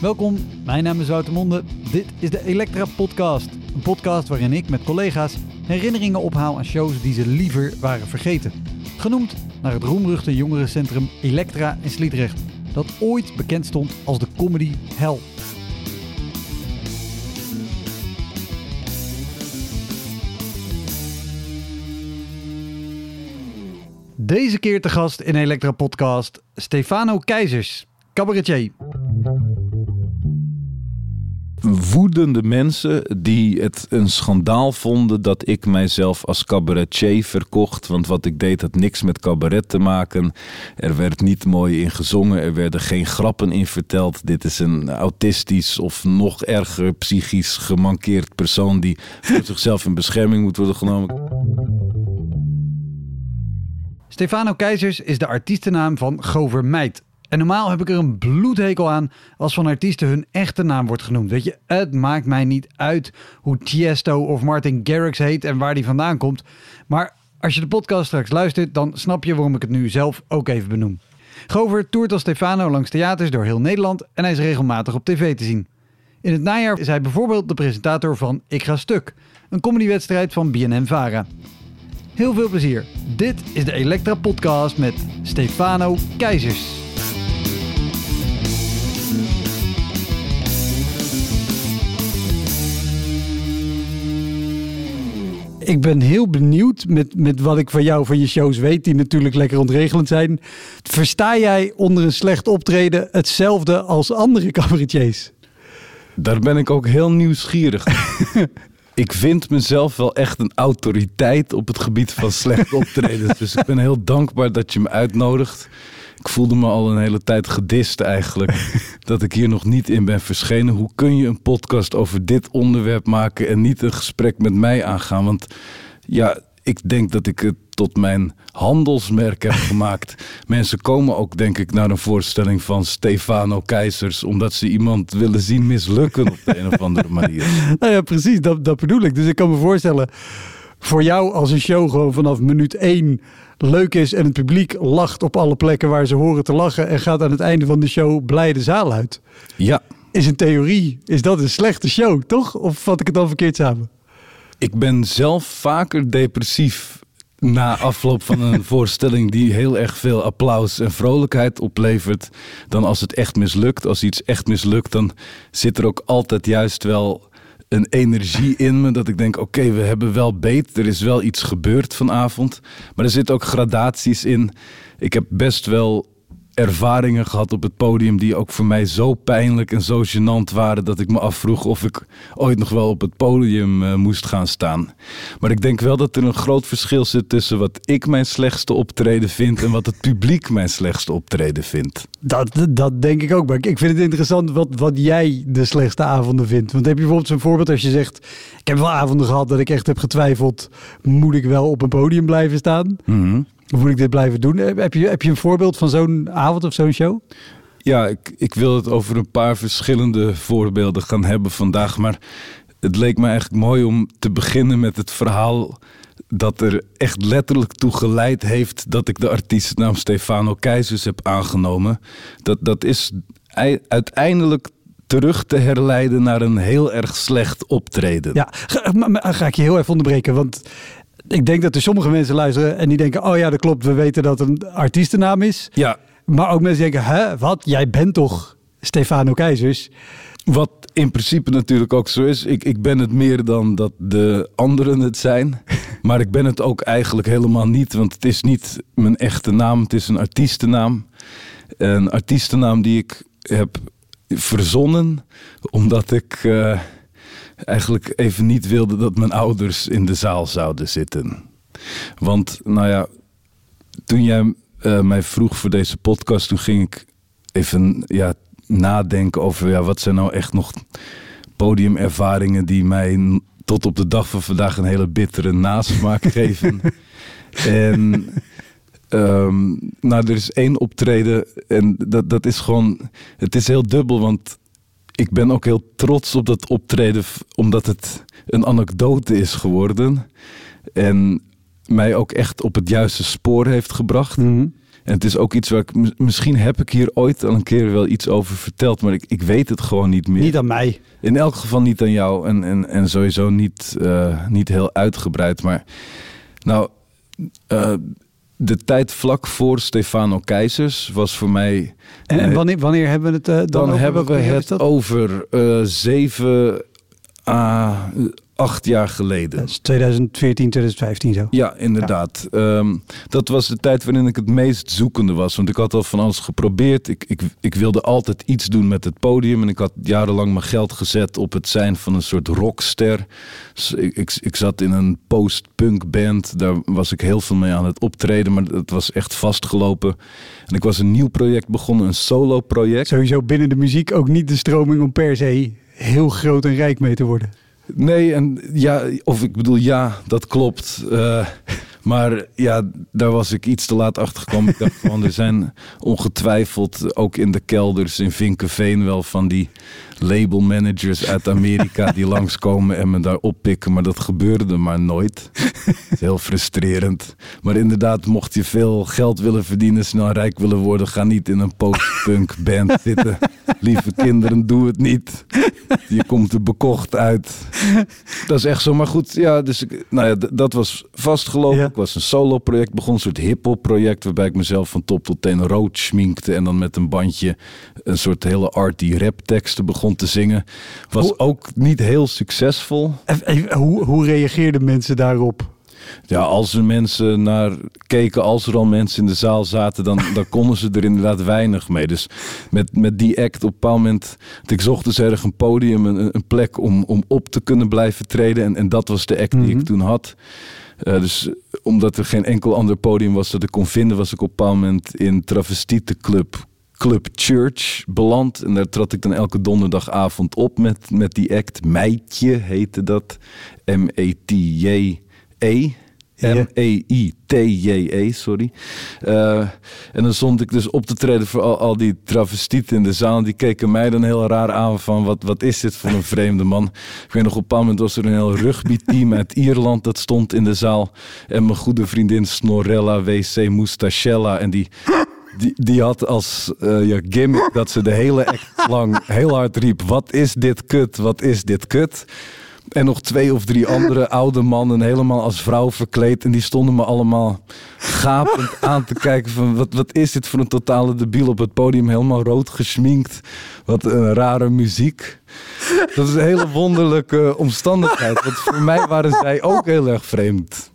Welkom, mijn naam is Wouter Monde. Dit is de Elektra Podcast. Een podcast waarin ik met collega's herinneringen ophaal aan shows die ze liever waren vergeten. Genoemd naar het roemruchte jongerencentrum Elektra in Sliedrecht, dat ooit bekend stond als de comedy hell. Deze keer te gast in Elektra Podcast Stefano Keizers, cabaretier. Woedende mensen die het een schandaal vonden dat ik mijzelf als cabaretier verkocht. Want wat ik deed had niks met cabaret te maken. Er werd niet mooi in gezongen, er werden geen grappen in verteld. Dit is een autistisch of nog erger psychisch gemankeerd persoon die voor zichzelf in bescherming moet worden genomen. Stefano Keizers is de artiestennaam van Gover Meid. En normaal heb ik er een bloedhekel aan als van artiesten hun echte naam wordt genoemd. Weet je, het maakt mij niet uit hoe Tiesto of Martin Garrix heet en waar die vandaan komt. Maar als je de podcast straks luistert, dan snap je waarom ik het nu zelf ook even benoem. Gover toert als Stefano langs theaters door heel Nederland en hij is regelmatig op tv te zien. In het najaar is hij bijvoorbeeld de presentator van Ik Ga Stuk, een comedywedstrijd van BNN-Vara. Heel veel plezier. Dit is de Elektra Podcast met Stefano Keizers. Ik ben heel benieuwd met, met wat ik van jou van je shows weet, die natuurlijk lekker ontregelend zijn. Versta jij onder een slecht optreden hetzelfde als andere cabaretiers? Daar ben ik ook heel nieuwsgierig. ik vind mezelf wel echt een autoriteit op het gebied van slecht optreden. dus ik ben heel dankbaar dat je me uitnodigt. Ik voelde me al een hele tijd gedist eigenlijk. dat ik hier nog niet in ben verschenen. Hoe kun je een podcast over dit onderwerp maken en niet een gesprek met mij aangaan? Want ja, ik denk dat ik het tot mijn handelsmerk heb gemaakt. Mensen komen ook, denk ik, naar een voorstelling van Stefano Keizers, omdat ze iemand willen zien mislukken op de een of andere manier. Nou ja, precies, dat, dat bedoel ik. Dus ik kan me voorstellen, voor jou als een show gewoon vanaf minuut één leuk is en het publiek lacht op alle plekken waar ze horen te lachen en gaat aan het einde van de show blij de zaal uit. Ja. Is een theorie, is dat een slechte show, toch? Of vat ik het dan verkeerd samen? Ik ben zelf vaker depressief na afloop van een voorstelling die heel erg veel applaus en vrolijkheid oplevert, dan als het echt mislukt. Als iets echt mislukt, dan zit er ook altijd juist wel een energie in me dat ik denk: oké, we hebben wel beet. Er is wel iets gebeurd vanavond. Maar er zitten ook gradaties in. Ik heb best wel ervaringen gehad op het podium die ook voor mij zo pijnlijk en zo gênant waren dat ik me afvroeg of ik ooit nog wel op het podium uh, moest gaan staan. Maar ik denk wel dat er een groot verschil zit tussen wat ik mijn slechtste optreden vind en wat het publiek mijn slechtste optreden vindt. Dat, dat denk ik ook. Maar ik vind het interessant wat, wat jij de slechtste avonden vindt. Want heb je bijvoorbeeld zo'n voorbeeld als je zegt: Ik heb wel avonden gehad dat ik echt heb getwijfeld: moet ik wel op een podium blijven staan? Mm moet ik dit blijven doen? Heb je, heb je een voorbeeld van zo'n avond of zo'n show? Ja, ik, ik wil het over een paar verschillende voorbeelden gaan hebben vandaag. Maar het leek me eigenlijk mooi om te beginnen met het verhaal dat er echt letterlijk toe geleid heeft dat ik de artiestennaam Stefano Keizers heb aangenomen. Dat, dat is uiteindelijk terug te herleiden naar een heel erg slecht optreden. Ja, ga, ga ik je heel even onderbreken, want ik denk dat er sommige mensen luisteren en die denken: oh ja, dat klopt, we weten dat een artiestennaam is. Ja. Maar ook mensen denken: hè, wat? Jij bent toch Stefano Keizers? Wat in principe natuurlijk ook zo is. Ik, ik ben het meer dan dat de anderen het zijn. Maar ik ben het ook eigenlijk helemaal niet. Want het is niet mijn echte naam. Het is een artiestennaam. Een artiestennaam die ik heb verzonnen. Omdat ik... Uh, eigenlijk even niet wilde dat mijn ouders in de zaal zouden zitten. Want, nou ja, toen jij uh, mij vroeg voor deze podcast, toen ging ik even ja, nadenken over ja, wat zijn nou echt nog podiumervaringen die mij tot op de dag van vandaag een hele bittere nasmaak geven. en um, nou, er is één optreden en dat, dat is gewoon, het is heel dubbel, want ik ben ook heel trots op dat optreden, omdat het een anekdote is geworden. En mij ook echt op het juiste spoor heeft gebracht. Mhm. En het is ook iets waar ik... Misschien heb ik hier ooit al een keer wel iets over verteld, maar ik, ik weet het gewoon niet meer. Niet aan mij. In elk geval niet aan jou en, en, en sowieso niet, eh, niet heel uitgebreid. Maar nou, eh, de tijd vlak voor Stefano Keizers was voor mij... En, en Eh, wanneer, wanneer hebben we het eh, dan, dan over? hebben we het over eh, zeven à acht jaar geleden. Dat is 2014, 2015 zo. Ja, inderdaad. Ehm, dat was de tijd waarin ik het meest zoekende was. Want ik had al van alles geprobeerd. Ik, ik, ik wilde altijd iets doen met het podium. En ik had jarenlang mijn geld gezet op het zijn van een soort rockster. Dus ik, ik, ik zat in een post-punk band. Daar was ik heel veel mee aan het optreden. Maar het was echt vastgelopen. En ik was een nieuw project begonnen, een solo project. Sowieso binnen de muziek ook niet de stroming om per se heel groot en rijk mee te worden. Nee, en ja, of ik bedoel, ja, dat klopt. Eh, maar ja, daar was ik iets te laat achter gekomen. Ik dacht van, er zijn ongetwijfeld ook in de kelders in Vinkenveen wel van die label managers uit Amerika die langskomen en me daar oppikken. Maar dat gebeurde maar nooit. Heel frustrerend. Maar inderdaad, mocht je veel geld willen verdienen, snel rijk willen worden, ga niet in een post-punk band zitten. Lieve kinderen, doe het niet. Je komt er bekocht uit. Dat is echt zo. Maar goed, ja, dus ik, nou ja, dat was vastgelopen. Ja. Ik was een solo project, begon een soort hip-hop project waarbij ik mezelf van top tot teen rood schminkte en dan met een bandje een soort hele arty rap teksten begon te zingen. Was Hoe- ook niet heel succesvol. Even- hoe, hoe reageerden mensen daarop? Ja, als er mensen naar keken, als er al mensen in de zaal zaten, dan, dan konden ze er inderdaad weinig mee. Dus met, met die act op een bepaald moment, ik zocht dus erg een podium, een, een plek om, om op te kunnen blijven treden. En, en dat was de act die Mhm. ik toen had. Eh, dus omdat er geen enkel ander podium was dat ik kon vinden, was ik op een bepaald moment in travestietenclub Club Church beland. En daar trad ik dan elke donderdagavond op met, met die act. Meidje heette dat. M-E-T-J-E. M-E-I-T-J-E, sorry. Eh, en dan stond ik dus op te treden voor al, al die travestieten in de zaal. Die keken mij dan heel raar aan van wat, wat is dit voor een vreemde man. Ik weet nog, op een bepaald moment was er een heel rugbyteam uit Ierland dat stond in de zaal. En mijn goede vriendin Snorella W.C. Moustachella. En die, die, die had als eh, ja, gimmick dat ze de hele act lang heel hard riep. Wat is dit kut, wat is dit kut. En nog twee of drie andere oude mannen helemaal als vrouw verkleed. En die stonden me allemaal gapend aan te kijken van wat, wat is dit voor een totale debiel op het podium. Helemaal rood gesminkt. Wat een rare muziek. Dat is een hele wonderlijke omstandigheid. Want voor mij waren zij ook heel erg vreemd.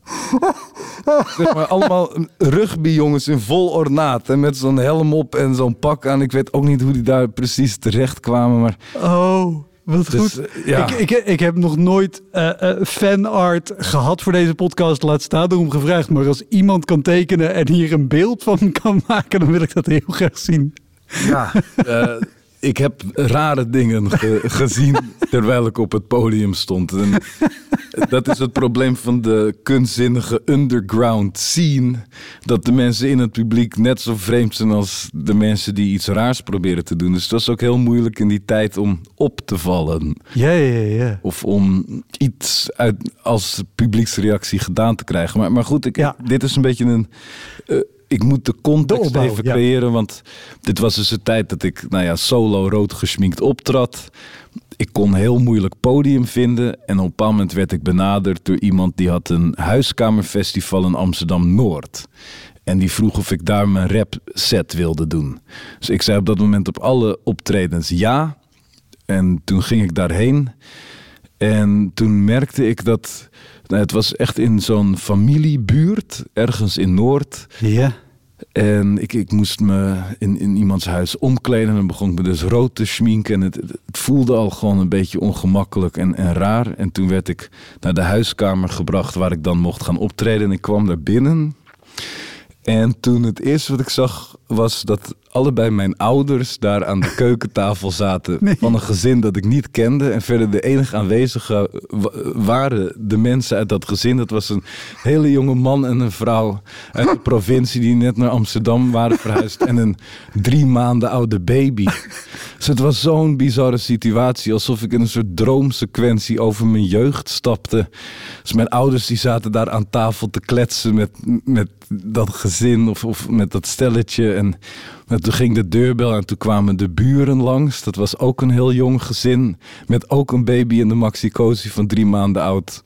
Zeg maar, allemaal rugbyjongens in vol ornaat. En met zo'n helm op en zo'n pak aan. Ik weet ook niet hoe die daar precies terecht kwamen. Maar Oh, wat Dus, goed. eh, ja. ik, ik, ik heb nog nooit eh eh, fanart gehad voor deze podcast. Laat staan erom gevraagd. Maar als iemand kan tekenen en hier een beeld van kan maken, dan wil ik dat heel graag zien. Ja, eh, ik heb rare dingen ge- gezien terwijl ik op het podium stond. En dat is het probleem van de kunstzinnige underground scene. Dat de mensen in het publiek net zo vreemd zijn als de mensen die iets raars proberen te doen. Dus het was ook heel moeilijk in die tijd om op te vallen. Ja, ja, ja. Of om iets uit, als publieksreactie gedaan te krijgen. Maar, maar goed, ik, Ja. dit is een beetje een. Ik moet de context De opbouw, even ja. creëren. Want dit was dus de tijd dat ik nou ja, solo rood gesminkt optrad. Ik kon heel moeilijk podium vinden. En op een bepaald moment werd ik benaderd door iemand die had een huiskamerfestival in Amsterdam Noord. En die vroeg of ik daar mijn rap set wilde doen. Dus ik zei op dat moment op alle optredens ja. En toen ging ik daarheen. En toen merkte ik dat. Nou, het was echt in zo'n familiebuurt, ergens in Noord. Ja. En ik, ik moest me in, in iemands huis omkleden. En dan begon ik me dus rood te schminken. En het, het voelde al gewoon een beetje ongemakkelijk en, en raar. En toen werd ik naar de huiskamer gebracht waar ik dan mocht gaan optreden. En ik kwam daar binnen. En toen het eerste wat ik zag was dat allebei mijn ouders daar aan de keukentafel zaten Nee. van een gezin dat ik niet kende. En verder de enige aanwezige wa- waren de mensen uit dat gezin. Dat was een hele jonge man en een vrouw uit de provincie die net naar Amsterdam waren verhuisd. En een drie maanden oude baby. Dus het was zo'n bizarre situatie. Alsof ik in een soort droomsequentie over mijn jeugd stapte. Dus mijn ouders die zaten daar aan tafel te kletsen met, met dat gezin of, of met dat stelletje. En en toen ging de deurbel en toen kwamen de buren langs. Dat was ook een heel jong gezin. Met ook een baby in de maxicosi van drie maanden oud.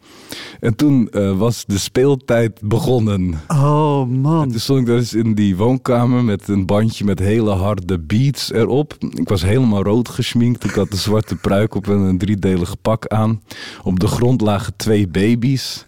En toen eh, was de speeltijd begonnen. Oh man. Toen stond ik dus in die woonkamer met een bandje met hele harde beats erop. Ik was helemaal rood geschminkt. Ik had een zwarte pruik op en een driedelig pak aan. Op de grond lagen twee baby's.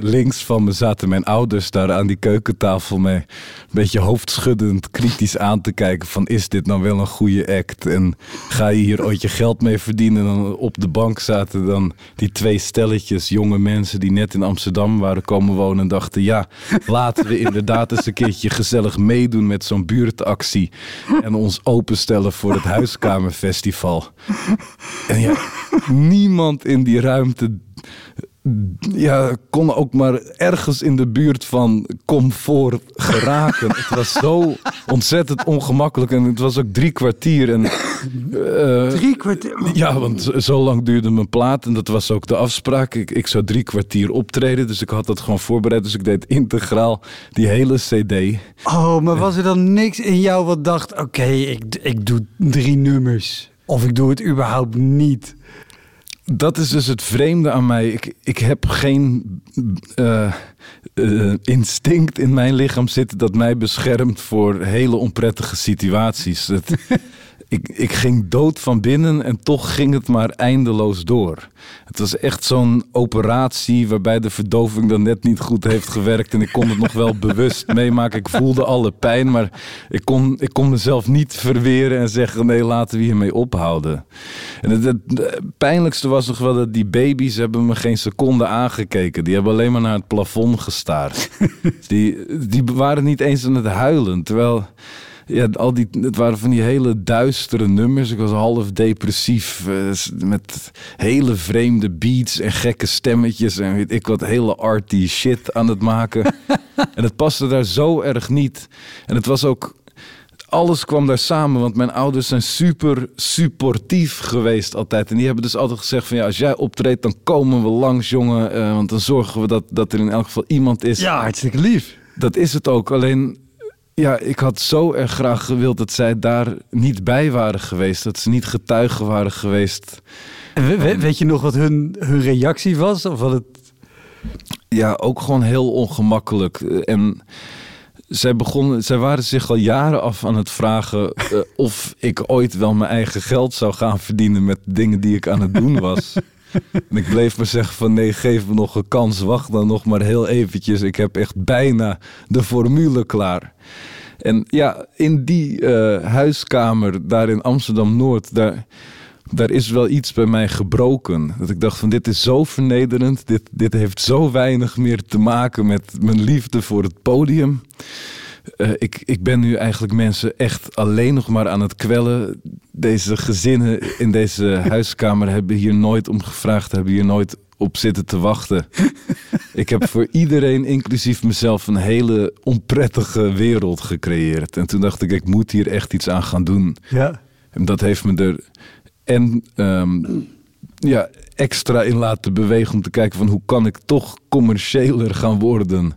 Links van me zaten mijn ouders daar aan die keukentafel mee. Een beetje hoofdschuddend, kritisch aan te kijken van is dit nou wel een goede act? En ga je hier ooit je geld mee verdienen? En dan op de bank zaten dan die twee stelletjes jonge mensen die net in Amsterdam waren komen wonen en dachten ja, laten we inderdaad eens een keertje gezellig meedoen met zo'n buurtactie en ons openstellen voor het huiskamerfestival. En ja, niemand in die ruimte ja, kon ook maar ergens in de buurt van comfort geraken. het was zo ontzettend ongemakkelijk en het was ook drie kwartier. En, eh, Drie kwartier. ja, want zo- lang duurde mijn plaat en dat was ook de afspraak. Ik, ik zou drie kwartier optreden, dus ik had dat gewoon voorbereid. Dus ik deed integraal die hele cd. Oh, maar was er dan niks in jou wat dacht: oké, ik, ik doe drie nummers. Of ik doe het überhaupt niet. Dat is dus het vreemde aan mij. Ik, ik heb geen eh, eh, instinct in mijn lichaam zitten dat mij beschermt voor hele onprettige situaties. Het, ik, ik ging dood van binnen en toch ging het maar eindeloos door. Het was echt zo'n operatie waarbij de verdoving dan net niet goed heeft gewerkt. En ik kon het nog wel bewust meemaken. Ik voelde alle pijn, maar ik kon, ik kon mezelf niet verweren en zeggen: nee, laten we hiermee ophouden. En het, het, het pijnlijkste was nog wel dat die baby's hebben me geen seconde aangekeken. Die hebben alleen maar naar het plafond gestaard. die, die waren niet eens aan het huilen. Terwijl ja, al die, het waren van die hele duistere nummers. Ik was half depressief. eh, met hele vreemde beats en gekke stemmetjes. En weet ik wat, hele arty shit aan het maken. en het paste daar zo erg niet. En het was ook. Alles kwam daar samen, want mijn ouders zijn super supportief geweest altijd. En die hebben dus altijd gezegd van ja, als jij optreedt, dan komen we langs, jongen. eh, want dan zorgen we dat, dat er in elk geval iemand is Ja, hartstikke lief. dat is het ook. Alleen, ja, ik had zo erg graag gewild dat zij daar niet bij waren geweest. Dat ze niet getuigen waren geweest. En we- we- weet je nog wat hun, hun reactie was? Of wat het... Ja, ook gewoon heel ongemakkelijk. Eh, En zij, begonnen, zij waren zich al jaren af aan het vragen eh, of ik ooit wel mijn eigen geld zou gaan verdienen met dingen die ik aan het doen was. Ik bleef maar zeggen van nee, geef me nog een kans. Wacht dan nog maar heel eventjes. Ik heb echt bijna de formule klaar. En ja, in die eh, huiskamer daar in Amsterdam-Noord, daar, daar is wel iets bij mij gebroken. Dat ik dacht van dit is zo vernederend. Dit, dit heeft zo weinig meer te maken met mijn liefde voor het podium. Eh, ik, ik ben nu eigenlijk mensen echt alleen nog maar aan het kwellen. Deze gezinnen in deze huiskamer hebben hier nooit om gevraagd, hebben hier nooit op zitten te wachten. ik heb voor iedereen, inclusief mezelf, een hele onprettige wereld gecreëerd. En toen dacht ik, ik moet hier echt iets aan gaan doen. Ja. En dat heeft me er en ehm, ja, extra in laten bewegen om te kijken van hoe kan ik toch commerciëler gaan worden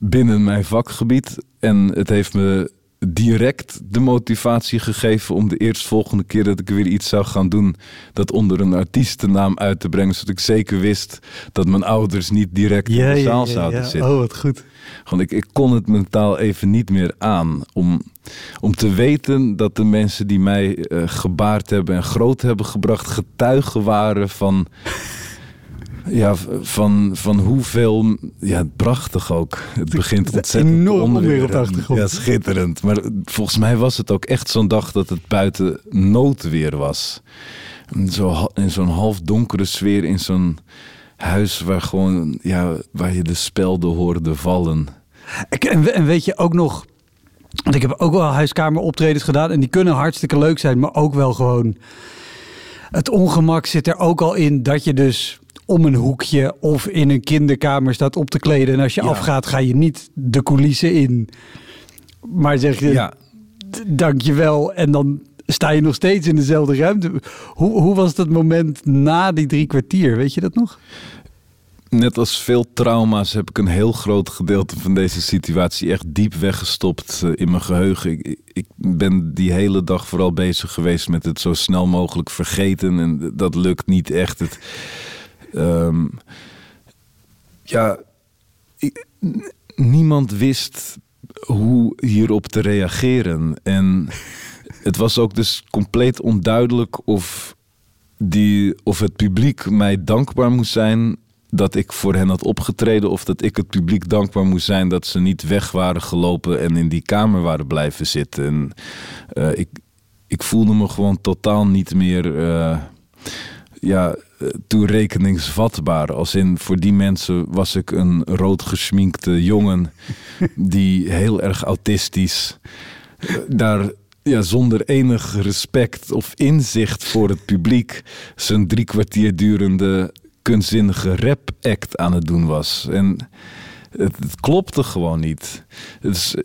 binnen mijn vakgebied. En het heeft me direct de motivatie gegeven om de eerstvolgende keer dat ik weer iets zou gaan doen, dat onder een artiestennaam uit te brengen, zodat ik zeker wist dat mijn ouders niet direct in de zaal zouden zitten. Oh, wat goed. Gewoon, ik, ik kon het mentaal even niet meer aan. Om, om te weten dat de mensen die mij eh, gebaard hebben en groot hebben gebracht, getuigen waren van. Ja, van, van hoeveel. Ja, prachtig ook. Het begint ontzettend enorm onweer. op. Ja, schitterend. Maar volgens mij was het ook echt zo'n dag dat het buiten noodweer was. Zo, in zo'n half donkere sfeer, in zo'n huis waar gewoon, ja, waar je de spelden hoorde vallen. En weet je ook nog Want ik heb ook wel huiskameroptredens gedaan en die kunnen hartstikke leuk zijn, maar ook wel gewoon... Het ongemak zit er ook al in dat je dus om een hoekje of in een kinderkamer staat op te kleden. En als je Ja. afgaat, ga je niet de coulissen in. Maar zeg je, Ja, dank je wel. En dan sta je nog steeds in dezelfde ruimte. Hoe, hoe was dat moment na die drie kwartier? Weet je dat nog? net als veel trauma's heb ik een heel groot gedeelte van deze situatie echt diep weggestopt eh, in mijn geheugen. Ik, ik ben die hele dag vooral bezig geweest met het zo snel mogelijk vergeten. En dat lukt niet echt. Het, ehm, ja, niemand wist hoe hierop te reageren. En het was ook dus compleet onduidelijk of, die, of het publiek mij dankbaar moest zijn dat ik voor hen had opgetreden. Of dat ik het publiek dankbaar moest zijn dat ze niet weg waren gelopen en in die kamer waren blijven zitten. En eh, ik, ik voelde me gewoon totaal niet meer. eh, ja, toerekeningsvatbaar. Als in, voor die mensen was ik een rood geschminkte jongen die heel erg autistisch eh, daar ja, zonder enig respect of inzicht voor het publiek zijn drie kwartier durende kunstzinnige rap-act aan het doen was. En het, het klopte gewoon niet. Het is, eh,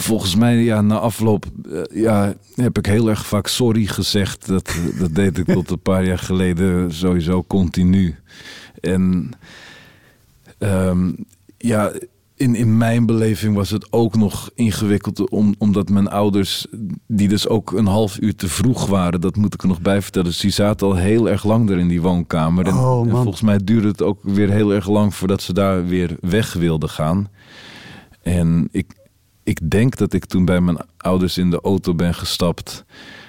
volgens mij, ja, na afloop eh, ja, heb ik heel erg vaak sorry gezegd. Dat, dat deed ik tot een paar jaar geleden sowieso continu. En ehm, ja, in, in mijn beleving was het ook nog ingewikkeld, om, omdat mijn ouders, die dus ook een half uur te vroeg waren, dat moet ik er nog bij vertellen. Dus die zaten al heel erg lang daar in die woonkamer. En, Oh, en volgens mij duurde het ook weer heel erg lang voordat ze daar weer weg wilden gaan. En ik, ik denk dat ik toen bij mijn ouders in de auto ben gestapt.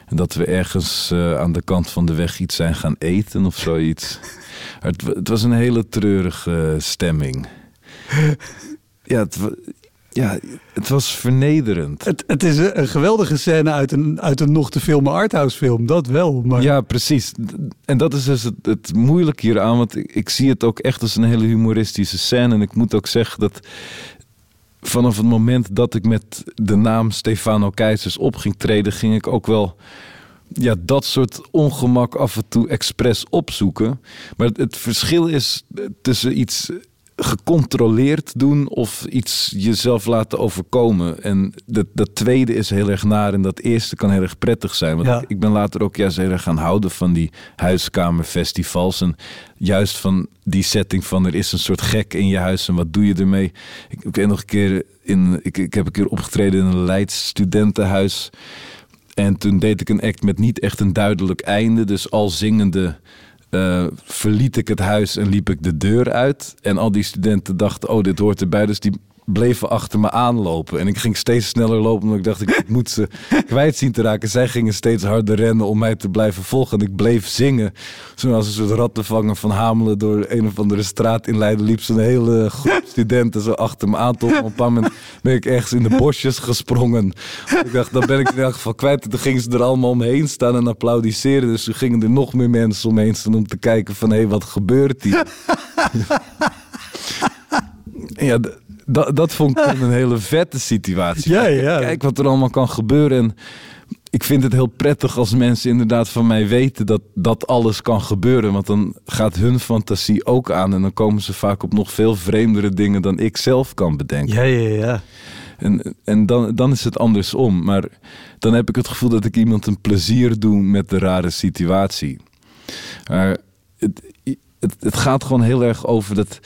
En dat we ergens eh, aan de kant van de weg iets zijn gaan eten of zoiets. Het, het was een hele treurige stemming. Ja, het, ja, het was vernederend. Het, het is een, een geweldige scène uit een, uit een nog te filmen arthouse film. Dat wel. Maar Ja, precies. En dat is dus het, het moeilijke hieraan. Want ik, ik zie het ook echt als een hele humoristische scène. En ik moet ook zeggen dat vanaf het moment dat ik met de naam Stefano Keizers op ging treden, ging ik ook wel ja, dat soort ongemak af en toe expres opzoeken. Maar het, verschil is tussen iets gecontroleerd doen of iets jezelf laten overkomen. En dat, dat tweede is heel erg naar en dat eerste kan heel erg prettig zijn. Want Ja. ik, ik ben later ook juist heel erg gaan houden van die huiskamerfestivals. En juist van die setting van er is een soort gek in je huis en wat doe je ermee. Ik, ik nog een keer in, ik, ik heb een keer opgetreden in een Leids studentenhuis. En toen deed ik een act met niet echt een duidelijk einde. Dus al zingende eh, verliet ik het huis en liep ik de deur uit. En al die studenten dachten, oh, dit hoort erbij. Dus die bleven achter me aanlopen. En ik ging steeds sneller lopen, omdat ik dacht, ik moet ze kwijt zien te raken. Zij gingen steeds harder rennen om mij te blijven volgen. En ik bleef zingen. Zoals een soort rattenvanger van Hamelen door een of andere straat in Leiden liep zo'n hele groep studenten zo achter me aan. Tot op een bepaald moment ben ik ergens in de bosjes gesprongen. Ik dacht, dan ben ik in elk geval kwijt. En toen gingen ze er allemaal omheen staan en applaudisseren. Dus toen gingen er nog meer mensen omheen staan om te kijken van, hé, hey, wat gebeurt hier? ja, dat, dat vond ik een hele vette situatie. Ja, ja. Kijk wat er allemaal kan gebeuren. En ik vind het heel prettig als mensen inderdaad van mij weten dat dat alles kan gebeuren. Want dan gaat hun fantasie ook aan. En dan komen ze vaak op nog veel vreemdere dingen dan ik zelf kan bedenken. ja, ja. ja. En, en dan, dan is het andersom. Maar dan heb ik het gevoel dat ik iemand een plezier doe met de rare situatie. Maar het, het, het gaat gewoon heel erg over dat.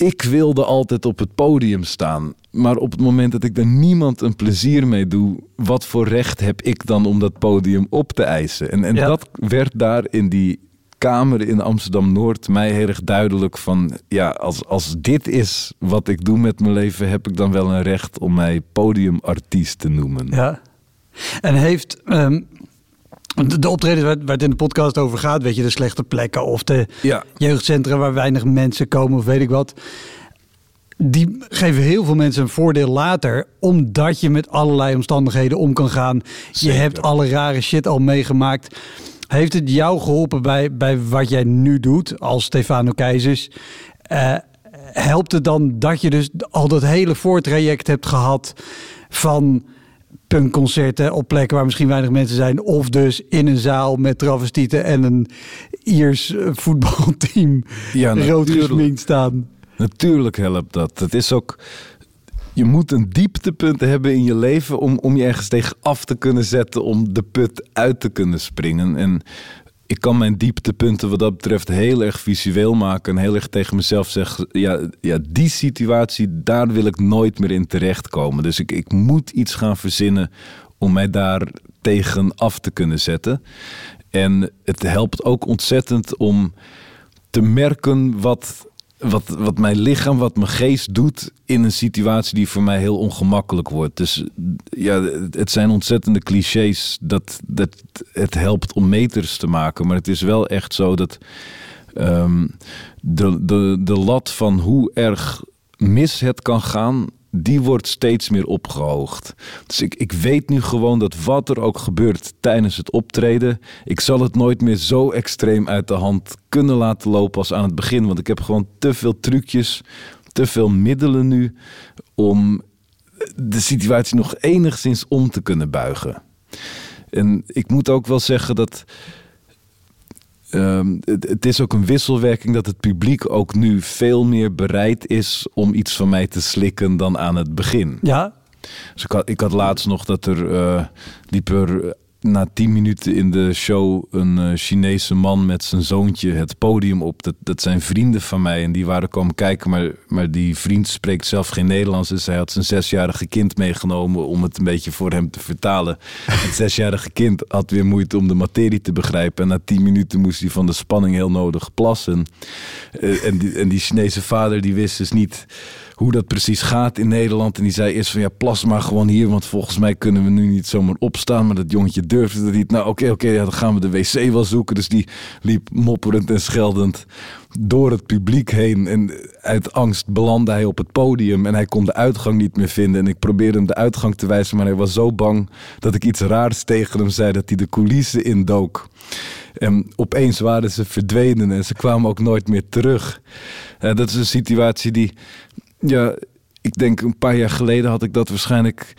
Ik wilde altijd op het podium staan. Maar op het moment dat ik er niemand een plezier mee doe, wat voor recht heb ik dan om dat podium op te eisen? En, en Ja. dat werd daar in die kamer in Amsterdam Noord mij heel erg duidelijk van: ja, als, als dit is wat ik doe met mijn leven, heb ik dan wel een recht om mij podiumartiest te noemen. Ja. En heeft ehm, de, de optredens waar, waar het in de podcast over gaat, weet je, de slechte plekken of de Ja. jeugdcentra waar weinig mensen komen of weet ik wat. Die geven heel veel mensen een voordeel later, omdat je met allerlei omstandigheden om kan gaan. Zeker. Je hebt alle rare shit al meegemaakt. Heeft het jou geholpen bij, bij wat jij nu doet als Stefano Keizers? Eh, helpt het dan dat je dus al dat hele voortraject hebt gehad van punkconcerten op plekken waar misschien weinig mensen zijn. Of dus in een zaal met travestieten en een Iers eh, voetbalteam Ja, rood gesminkt staan. Natuurlijk helpt dat. Het is ook. Je moet een dieptepunt hebben in je leven om, om je ergens tegen af te kunnen zetten, om de put uit te kunnen springen. En ik kan mijn dieptepunten wat dat betreft heel erg visueel maken en heel erg tegen mezelf zeggen: ja, ja die situatie, daar wil ik nooit meer in terechtkomen. Dus ik, ik moet iets gaan verzinnen om mij daar tegen af te kunnen zetten. En het helpt ook ontzettend om te merken wat, wat, wat mijn lichaam, wat mijn geest doet in een situatie die voor mij heel ongemakkelijk wordt. Dus ja, het zijn ontzettende clichés dat, dat het helpt om meters te maken. Maar het is wel echt zo dat ehm, de, de, de lat van hoe erg mis het kan gaan, die wordt steeds meer opgehoogd. Dus ik, ik weet nu gewoon dat wat er ook gebeurt tijdens het optreden, ik zal het nooit meer zo extreem uit de hand kunnen laten lopen als aan het begin. Want ik heb gewoon te veel trucjes, te veel middelen nu om de situatie nog enigszins om te kunnen buigen. En ik moet ook wel zeggen dat. Ehm, het, het is ook een wisselwerking dat het publiek ook nu veel meer bereid is om iets van mij te slikken dan aan het begin. Ja, Dus ik had, ik had laatst nog dat er eh, liep er na tien minuten in de show een eh, Chinese man met zijn zoontje het podium op. Dat, dat zijn vrienden van mij en die waren komen kijken, maar, maar die vriend spreekt zelf geen Nederlands. Dus hij had zijn zesjarige kind meegenomen om het een beetje voor hem te vertalen. Het zesjarige kind had weer moeite om de materie te begrijpen. En na tien minuten moest hij van de spanning heel nodig plassen. Eh, en, die, en die Chinese vader die wist dus niet hoe dat precies gaat in Nederland. En die zei eerst van ja, plas maar gewoon hier, want volgens mij kunnen we nu niet zomaar opstaan. Maar dat jongetje durfde het niet. Nou oké, oké, dan gaan we de wc wel zoeken. Dus die liep mopperend en scheldend door het publiek heen. En uit angst belandde hij op het podium en hij kon de uitgang niet meer vinden. En ik probeerde hem de uitgang te wijzen, maar hij was zo bang dat ik iets raars tegen hem zei dat hij de coulissen indook. En opeens waren ze verdwenen en ze kwamen ook nooit meer terug. Eh, dat is een situatie die, ja, ik denk een paar jaar geleden had ik dat waarschijnlijk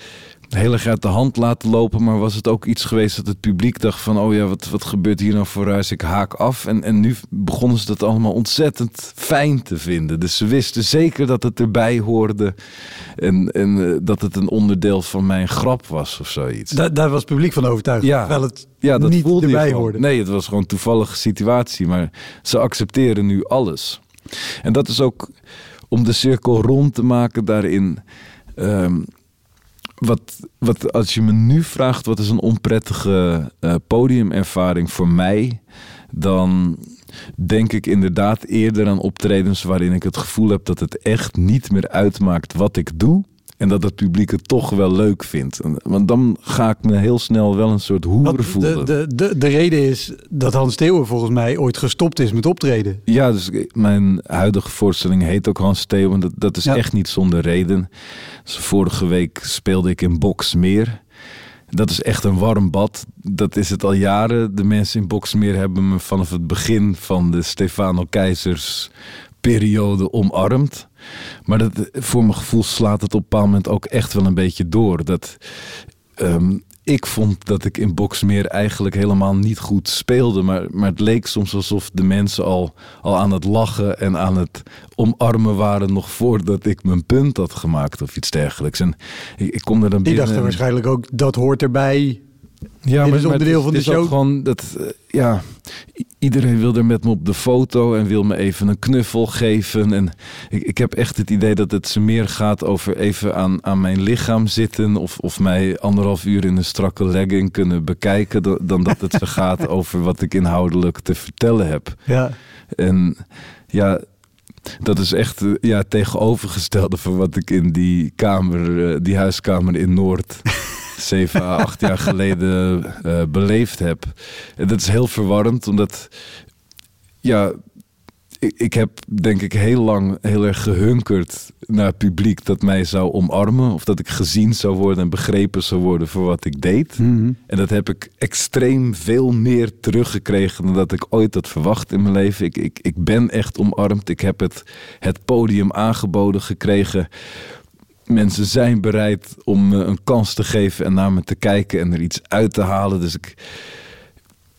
heel erg uit de hand laten lopen. Maar was het ook iets geweest dat het publiek dacht van... oh ja, wat, wat gebeurt hier nou voor ruis? Ik haak af. En, en nu begonnen ze dat allemaal ontzettend fijn te vinden. Dus ze wisten zeker dat het erbij hoorde. En, en eh, dat het een onderdeel van mijn grap was of zoiets. da- daar was het publiek van overtuigd. Ja. Terwijl het Ja, dat niet voelde erbij hoorde. Nee, het was gewoon een toevallige situatie. Maar ze accepteren nu alles. En dat is ook om de cirkel rond te maken daarin. ehm, wat, wat, als je me nu vraagt wat is een onprettige eh, podiumervaring voor mij, dan denk ik inderdaad eerder aan optredens waarin ik het gevoel heb dat het echt niet meer uitmaakt wat ik doe. En dat het publiek het toch wel leuk vindt. Want dan ga ik me heel snel wel een soort hoer voelen. de, de, de, de reden is dat Hans Theeuwen volgens mij ooit gestopt is met optreden. Ja, dus mijn huidige voorstelling heet ook Hans Theo. En dat, dat is Ja. echt niet zonder reden. Dus vorige week speelde ik in Boksmeer. Dat is echt een warm bad. Dat is het al jaren. De mensen in Boksmeer hebben me vanaf het begin van de Stefano Keizers periode omarmd. Maar dat, voor mijn gevoel slaat het op een bepaald moment ook echt wel een beetje door. Dat, ehm, ik vond dat ik in Boksmeer eigenlijk helemaal niet goed speelde. Maar, maar het leek soms alsof de mensen al, al aan het lachen en aan het omarmen waren... nog voordat ik mijn punt had gemaakt of iets dergelijks. En ik, ik kom er dan Die binnen... dachten en- waarschijnlijk ook, dat hoort erbij. ja, Dit is het onderdeel is- van de het show. gewoon dat, eh, ja, iedereen wil er met me op de foto en wil me even een knuffel geven. En ik, ik heb echt het idee dat het ze meer gaat over even aan, aan mijn lichaam zitten. Of, of mij anderhalf uur in een strakke legging kunnen bekijken. da- Dan dat het ze gaat over wat ik inhoudelijk te vertellen heb. Ja. En ja, dat is echt eh, ja, tegenovergestelde van wat ik in die kamer, eh, die huiskamer in Noord, zeven à acht jaar geleden eh, beleefd heb. En dat is heel verwarrend, omdat ja, ik, ik heb denk ik heel lang heel erg gehunkerd naar het publiek dat mij zou omarmen. Of dat ik gezien zou worden en begrepen zou worden voor wat ik deed. Mhm. En dat heb ik extreem veel meer teruggekregen dan dat ik ooit had verwacht in mijn leven. Ik, ik, ik ben echt omarmd. Ik heb het, het podium aangeboden gekregen. Mensen zijn bereid om me een kans te geven en naar me te kijken en er iets uit te halen. Dus ik,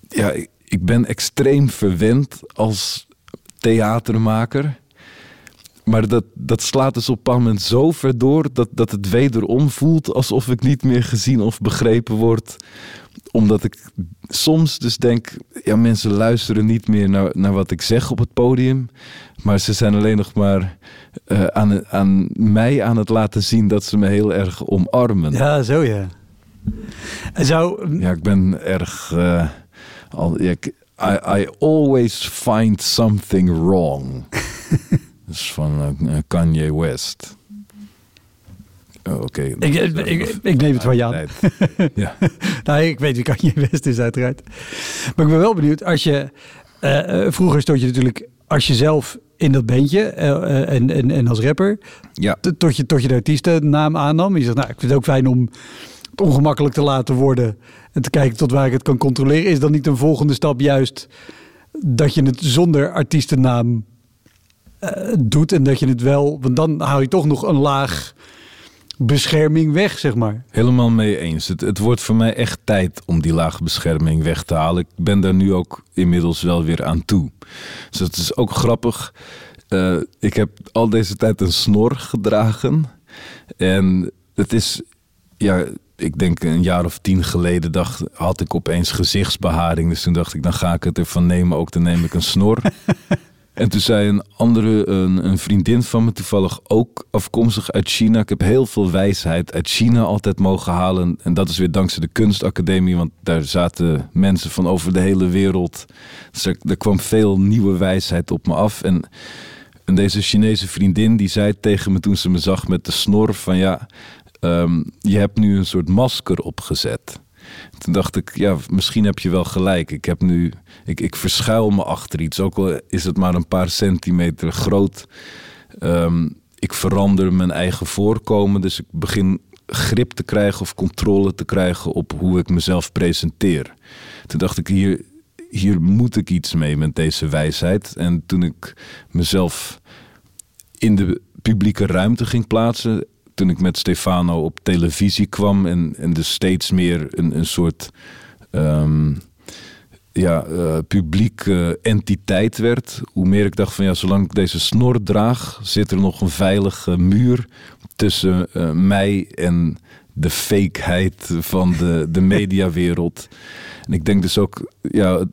ja, ik, ben extreem verwend als theatermaker. Maar dat, dat slaat dus op een moment zo ver door dat, dat het wederom voelt alsof ik niet meer gezien of begrepen word. Omdat ik soms dus denk, ja, mensen luisteren niet meer naar, naar wat ik zeg op het podium. Maar ze zijn alleen nog maar eh, aan, aan mij aan het laten zien dat ze me heel erg omarmen. Ja, zo ja. Zou, Ja, ik ben erg. eh, al, ja, I, I always find something wrong. Is van eh, Kanye West. Oh, Oké. ik, ik, ik, ik neem het van je aan. Ja. Nou, ik weet wie Kanye West is uiteraard. Maar ik ben wel benieuwd, als je... vroeger stond je natuurlijk, als je zelf in dat bandje eh, eh, en, en, en als rapper... ja. tot je, tot je de artiestennaam aannam. Je zegt, nou, ik vind het ook fijn om het ongemakkelijk te laten worden... en te kijken tot waar ik het kan controleren. Is dan niet een volgende stap juist dat je het zonder artiestennaam eh, doet... en dat je het wel... Want dan hou je toch nog een laag bescherming weg, zeg maar. Helemaal mee eens. Het, het wordt voor mij echt tijd om die lage bescherming weg te halen. Ik ben daar nu ook inmiddels wel weer aan toe. Dus het is ook grappig. Eh, ik heb al deze tijd een snor gedragen. En het is, ja, ik denk een jaar of tien geleden dacht, had ik opeens gezichtsbeharing. Dus toen dacht ik, dan ga ik het ervan nemen. Ook dan neem ik een snor. En toen zei een andere, een, een vriendin van me, toevallig ook afkomstig uit China. Ik heb heel veel wijsheid uit China altijd mogen halen. En dat is weer dankzij de kunstacademie, want daar zaten mensen van over de hele wereld. Dus er, kwam veel nieuwe wijsheid op me af. En, en deze Chinese vriendin, die zei tegen me toen ze me zag met de snor van ja, ehm, je hebt nu een soort masker opgezet. Toen dacht ik, ja, misschien heb je wel gelijk. Ik heb nu, ik, ik verschuil me achter iets, ook al is het maar een paar centimeter groot. Ehm, ik verander mijn eigen voorkomen, dus ik begin grip te krijgen of controle te krijgen op hoe ik mezelf presenteer. Toen dacht ik, hier, hier moet ik iets mee met deze wijsheid. En toen ik mezelf in de publieke ruimte ging plaatsen. Toen ik met Stefano op televisie kwam en, en dus steeds meer een, een soort ehm, ja, eh, publieke entiteit werd. Hoe meer ik dacht van ja, zolang ik deze snor draag, zit er nog een veilige muur tussen eh, mij en de fakeheid van de, de mediawereld. En ik denk dus ook, ja,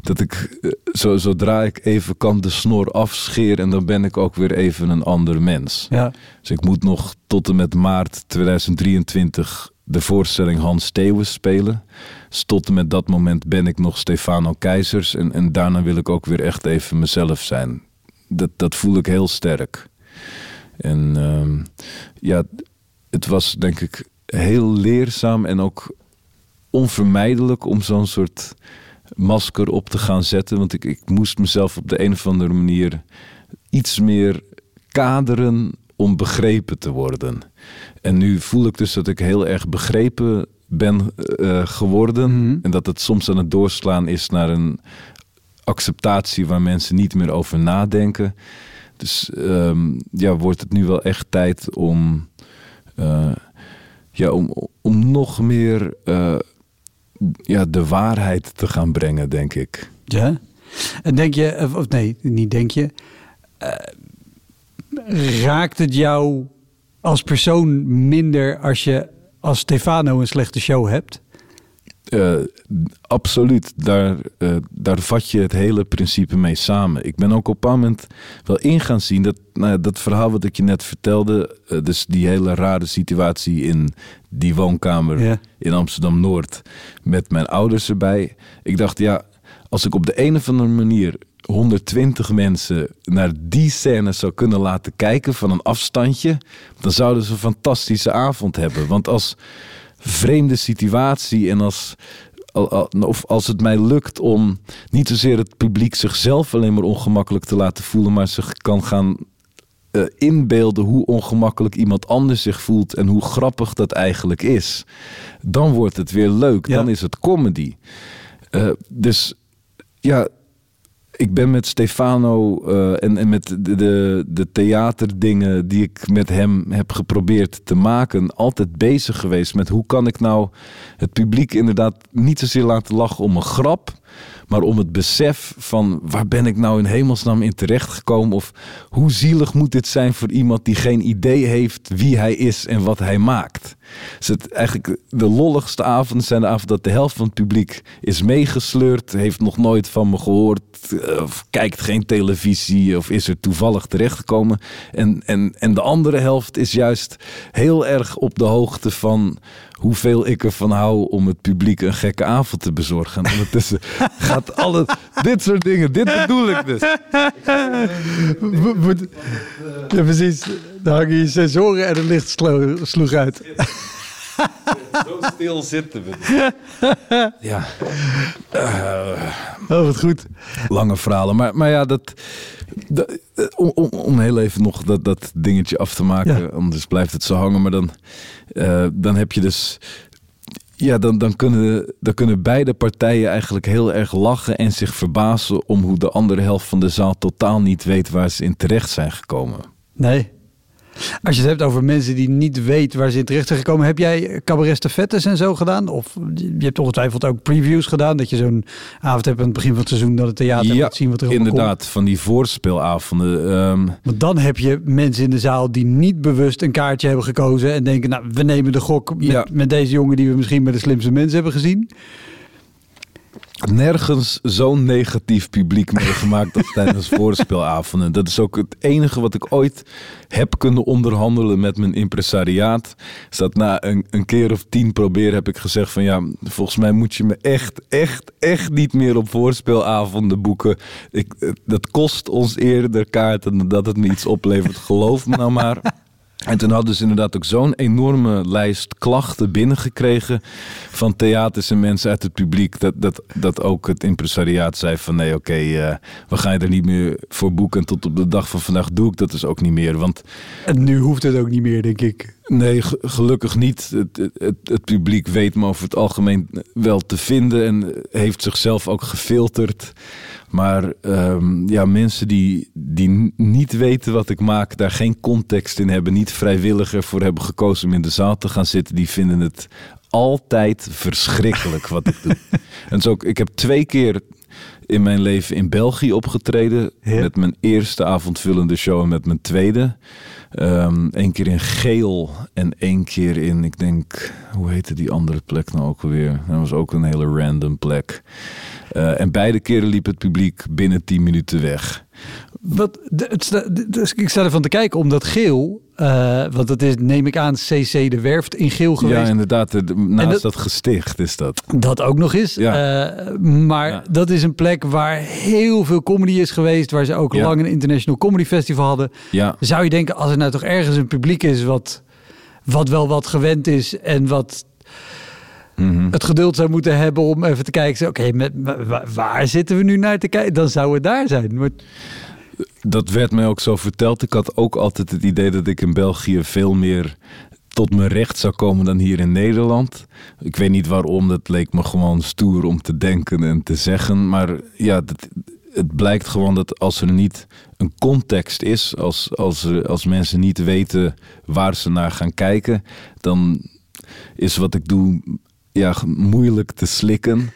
dat ik eh, zo, zodra ik even kan de snor afscheren en dan ben ik ook weer even een ander mens. Ja. Dus ik moet nog tot en met maart 2023 de voorstelling Hans Theeuwens spelen. Dus tot en met dat moment ben ik nog Stefano Keizers. En, en daarna wil ik ook weer echt even mezelf zijn. Dat, dat voel ik heel sterk. En ehm, ja, het was denk ik heel leerzaam en ook onvermijdelijk om zo'n soort masker op te gaan zetten. Want ik, ik moest mezelf op de een of andere manier iets meer kaderen om begrepen te worden. En nu voel ik dus dat ik heel erg begrepen ben eh, geworden. Mhm. En dat het soms aan het doorslaan is naar een acceptatie waar mensen niet meer over nadenken. Dus ehm, ja, wordt het nu wel echt tijd om, eh, ja, om, om nog meer eh, ja, de waarheid te gaan brengen, denk ik. Ja. En denk je, of, nee, niet denk je. eh, raakt het jou als persoon minder als je als Stefano een slechte show hebt? Eh, absoluut, daar, eh, daar vat je het hele principe mee samen. Ik ben ook op een moment wel in gaan zien dat nou ja, dat verhaal wat ik je net vertelde, eh, dus die hele rare situatie in die woonkamer Ja. in Amsterdam Noord met mijn ouders erbij. Ik dacht, ja, als ik op de een of andere manier 120 mensen naar die scène zou kunnen laten kijken van een afstandje, dan zouden ze een fantastische avond hebben. Want als vreemde situatie en als, al- al- of als het mij lukt om niet zozeer het publiek zichzelf alleen maar ongemakkelijk te laten voelen, maar zich kan gaan eh, inbeelden hoe ongemakkelijk iemand anders zich voelt en hoe grappig dat eigenlijk is, dan wordt het weer leuk. Ja. Dan is het comedy. Eh, dus ja, ik ben met Stefano eh, en, met de, de, de theaterdingen die ik met hem heb geprobeerd te maken, altijd bezig geweest met hoe kan ik nou het publiek inderdaad niet zozeer laten lachen om een grap, maar om het besef van waar ben ik nou in hemelsnaam in terechtgekomen? Of hoe zielig moet dit zijn voor iemand die geen idee heeft wie hij is en wat hij maakt? Dus het, eigenlijk de lolligste avonden zijn de avonden dat de helft van het publiek is meegesleurd, heeft nog nooit van me gehoord, eh, of kijkt geen televisie of is er toevallig terechtgekomen. En, en, en de andere helft is juist heel erg op de hoogte van hoeveel ik ervan hou om het publiek een gekke avond te bezorgen. En ondertussen gaat alle dit soort dingen. Dit bedoel ik dus. Ja, precies. Dan hangen je sensoren en het licht slo- sloeg uit. Zo stil zitten we. Ja. Oh, wat goed. Lange verhalen. Maar, maar ja, dat, dat- om, om, om heel even nog dat, dat dingetje af te maken. Ja. Anders blijft het zo hangen. Maar dan, eh, dan heb je dus... Ja, dan, dan, kunnen, dan kunnen beide partijen eigenlijk heel erg lachen en zich verbazen om hoe de andere helft van de zaal totaal niet weet waar ze in terecht zijn gekomen. Nee. Als je het hebt over mensen die niet weten waar ze in terecht zijn gekomen, heb jij cabaret en zo gedaan? Of je hebt ongetwijfeld ook previews gedaan, dat je zo'n avond hebt aan het begin van het seizoen dat het theater ja, laat zien wat er inderdaad, van die voorspelavonden. ehm, komt. Want dan heb je mensen in de zaal die niet bewust een kaartje hebben gekozen en denken, nou, we nemen de gok met, Ja. met deze jongen die we misschien met de slimste mensen hebben gezien. Nergens zo'n negatief publiek meegemaakt als tijdens voorspelavonden. Dat is ook het enige wat ik ooit heb kunnen onderhandelen met mijn impresariaat. Is dat na een, een keer of tien proberen heb ik gezegd van ja, volgens mij moet je me echt, echt, echt niet meer op voorspelavonden boeken. Ik, eh, dat kost ons eerder kaarten dan dat het me iets oplevert. Geloof me nou maar. En toen hadden ze inderdaad ook zo'n enorme lijst klachten binnengekregen van theaters en mensen uit het publiek. Dat, dat, dat ook het impresariaat zei van nee oké, eh, we gaan je er niet meer voor boeken. En tot op de dag van vandaag doe ik dat dus ook niet meer. Want En nu hoeft het ook niet meer, denk ik. nee, ge- gelukkig niet. Het, het, het, het publiek weet me over het algemeen wel te vinden en heeft zichzelf ook gefilterd. Maar ehm, ja, mensen die, die niet weten wat ik maak, daar geen context in hebben, niet vrijwillig ervoor hebben gekozen om in de zaal te gaan zitten, die vinden het altijd verschrikkelijk wat ik doe. en zo, ik heb twee keer in mijn leven in België opgetreden. Ja. Met mijn eerste avondvullende show en met mijn tweede. Eén keer in Geel en één keer in, ik denk, hoe heette die andere plek nou ook alweer? Dat was ook een hele random plek. Eh, en beide keren liep het publiek binnen 10 minuten weg. Wat, dus ik sta ervan te kijken, omdat geel, eh, want dat is, neem ik aan, CC de Werft in geel geweest. Ja, inderdaad. de- de- naast dat- dat... gesticht is dat. Dat ook nog eens. Ja. Eh, maar Ja. dat is een plek waar heel veel comedy is geweest. Waar ze ook Ja. lang een international comedy festival hadden. Ja, Zou je denken, als er nou toch ergens een publiek is wat, wat wel wat gewend is. En wat mhm. het geduld zou moeten hebben om even te kijken. Oké, wa- waar zitten we nu naar te kijken? Dan zou het daar zijn. Maar, dat werd mij ook zo verteld. Ik had ook altijd het idee dat ik in België veel meer tot mijn recht zou komen dan hier in Nederland. Ik weet niet waarom, dat leek me gewoon stoer om te denken en te zeggen. Maar ja, dat, het blijkt gewoon dat als er niet een context is, als, als, als mensen niet weten waar ze naar gaan kijken, dan is wat ik doe ja, moeilijk te slikken.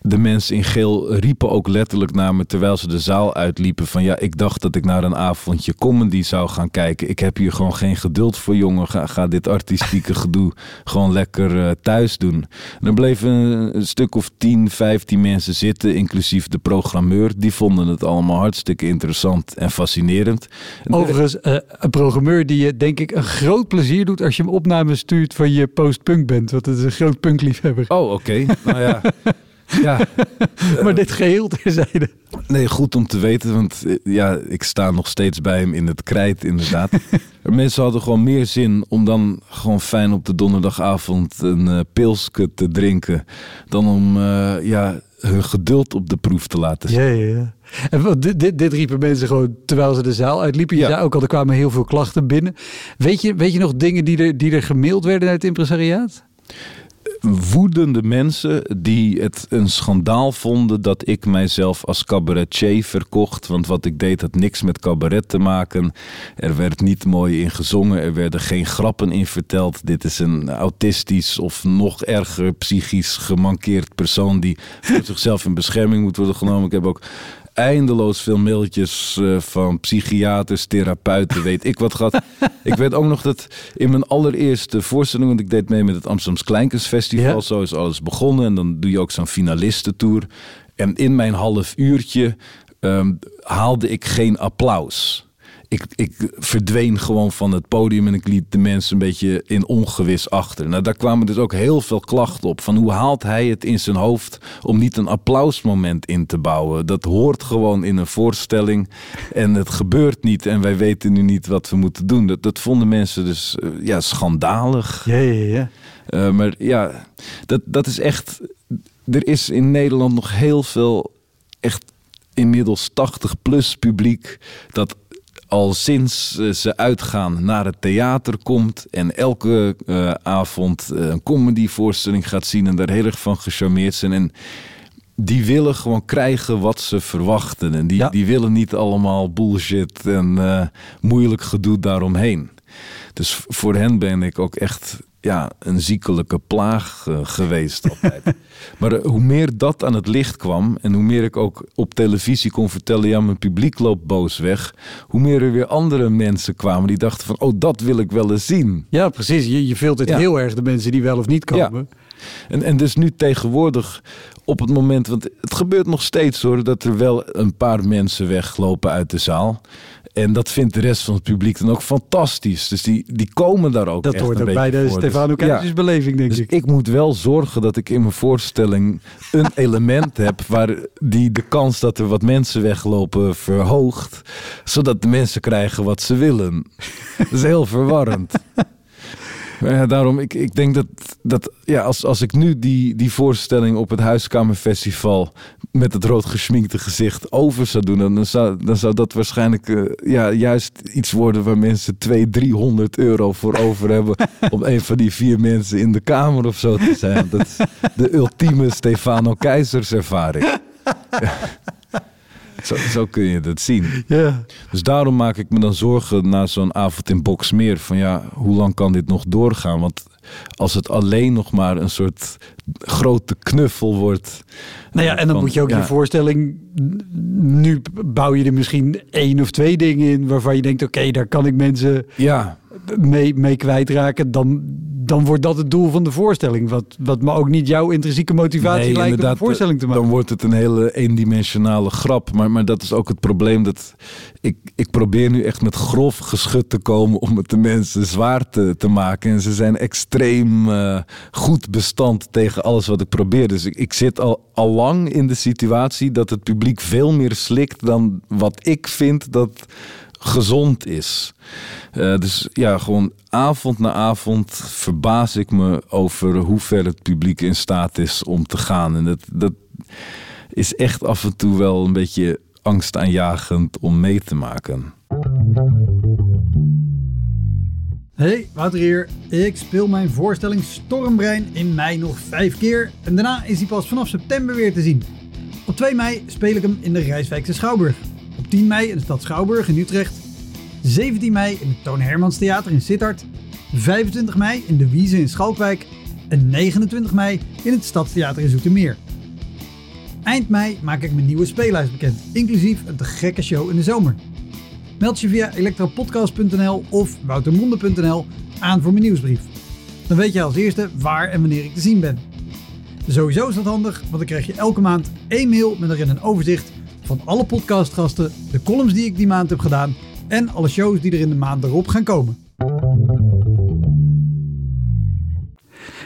De mensen in geel riepen ook letterlijk naar me terwijl ze de zaal uitliepen van ja, ik dacht dat ik naar een avondje comedy zou gaan kijken. Ik heb hier gewoon geen geduld voor jongen. Ga, ga dit artistieke gedoe gewoon lekker eh, thuis doen. En er bleven een, stuk of 10, 15 mensen zitten, inclusief de programmeur. Die vonden het allemaal hartstikke interessant en fascinerend. En overigens, eh, een programmeur die je denk ik een groot plezier doet als je hem opnames stuurt van je post-punk bent. Want het is een groot punkliefhebber. Oh, oké. Nou ja. Ja, maar dit geheel terzijde. Nee, goed om te weten, want eh, ja, ik sta nog steeds bij hem in het krijt, inderdaad. Mensen hadden gewoon meer zin om dan gewoon fijn op de donderdagavond een eh pilsje te drinken, dan om eh, ja, hun geduld op de proef te laten zien. Ja, ja, ja. En dit, dit, dit riepen mensen gewoon terwijl ze de zaal uitliepen. Je Ja. zei ook al, er kwamen heel veel klachten binnen. Weet je, weet je nog dingen die er, die er gemaild werden uit het impresariaat? Woedende mensen die het een schandaal vonden dat ik mijzelf als cabaretier verkocht. Want wat ik deed had niks met cabaret te maken. Er werd niet mooi in gezongen, er werden geen grappen in verteld. Dit is een autistisch of nog erger psychisch gemankeerd persoon die voor zichzelf in bescherming moet worden genomen. Ik heb ook eindeloos veel mailtjes uh, van psychiaters, therapeuten, weet ik wat gehad. ik weet ook nog dat in mijn allereerste voorstelling, want ik deed mee met het Amsterdams Kleinkunstfestival, ja. zo is alles begonnen. En dan doe je ook zo'n finalistentour. En in mijn half uurtje um, haalde ik geen applaus ik, ik verdween gewoon van het podium en ik liet de mensen een beetje in ongewis achter. Nou, daar kwamen dus ook heel veel klachten op. Van hoe haalt hij het in zijn hoofd om niet een applausmoment in te bouwen? Dat hoort gewoon in een voorstelling en het gebeurt niet. En wij weten nu niet wat we moeten doen. Dat, dat vonden mensen dus uh, ja, schandalig. Ja, ja, ja. Uh, maar ja, dat, dat is echt. Er is in Nederland nog heel veel echt inmiddels 80 plus publiek dat al sinds uh, ze uitgaan naar het theater komt en elke uh, avond uh, een comedyvoorstelling gaat zien en daar heel erg van gecharmeerd zijn. En die willen gewoon krijgen wat ze verwachten. En die, ja. die willen niet allemaal bullshit en moeilijk gedoe daaromheen. Dus voor hen ben ik ook echt ja, een ziekelijke plaag uh, geweest altijd. maar uh, hoe meer dat aan het licht kwam en hoe meer ik ook op televisie kon vertellen, ja, mijn publiek loopt boos weg, hoe meer er weer andere mensen kwamen die dachten van, oh, dat wil ik wel eens zien. Ja, precies. Je, je filtert ja. heel erg de mensen die wel of niet komen. Ja. En, en dus nu tegenwoordig op het moment, want het gebeurt nog steeds hoor, dat er wel een paar mensen weglopen uit de zaal. En dat vindt de rest van het publiek dan ook fantastisch. Dus die, die komen daar ook dat echt hoort een ook bij de voor. Stefano Keizersbeleving, denk dus ik. ik moet wel zorgen dat ik in mijn voorstelling een element heb... waar die de kans dat er wat mensen weglopen verhoogt. Zodat de mensen krijgen wat ze willen. Dat is heel verwarrend. Ja, daarom, ik, ik denk dat, dat ja, als, als ik nu die, die voorstelling op het Huiskamerfestival met het rood geschminkte gezicht over zou doen, dan zou, dan zou dat waarschijnlijk uh, ja, juist iets worden waar mensen 200, 300 euro voor over hebben om een van die vier mensen in de kamer of zo te zijn. Dat is de ultieme Stefano Keizers ervaring. Zo, zo, kun je dat zien. Ja. Dus daarom maak ik me dan zorgen na zo'n avond in Boksmeer. Van ja, hoe lang kan dit nog doorgaan? Want als het alleen nog maar een soort grote knuffel wordt. Nou ja, en dan van, moet je ook ja. je voorstelling. Nu bouw je er misschien één of twee dingen in waarvan je denkt: oké, okay, daar kan ik mensen ja. Mee, mee kwijtraken. Dan, dan wordt dat het doel van de voorstelling. Wat, wat me ook niet jouw intrinsieke motivatie nee, lijkt om een voorstelling te maken. Dan wordt het een hele eendimensionale grap. Maar, maar dat is ook het probleem. Dat ik, ik probeer nu echt met grof geschut te komen om het de mensen zwaar te, te maken. En ze zijn extreem uh, goed bestand tegen alles wat ik probeer. Dus ik, ik zit al, al lang in de situatie dat het publiek veel meer slikt dan wat ik vind dat gezond is. Uh, dus ja, gewoon avond na avond verbaas ik me over hoe ver het publiek in staat is om te gaan. En dat, dat is echt af en toe wel een beetje angstaanjagend om mee te maken. Hey, Wouter hier. Ik speel mijn voorstelling Stormbrein in mei nog vijf keer. En daarna is hij pas vanaf september weer te zien. Op 2 mei speel ik hem in de Rijswijkse Schouwburg. Op 10 mei in de stad Schouwburg in Utrecht. 17 mei in het Toon Hermans Theater in Sittard. 25 mei in de Wiese in Schalkwijk. En 29 mei in het Stadstheater in Zoetermeer. Eind mei maak ik mijn nieuwe speellijst bekend, inclusief een te gekke show in de zomer. Meld je via elektropodcast.nl of woutermonde.nl aan voor mijn nieuwsbrief. Dan weet je als eerste waar en wanneer ik te zien ben. Sowieso is dat handig, want dan krijg je elke maand één mail met erin een overzicht van alle podcastgasten, de columns die ik die maand heb gedaan en alle shows die er in de maand erop gaan komen.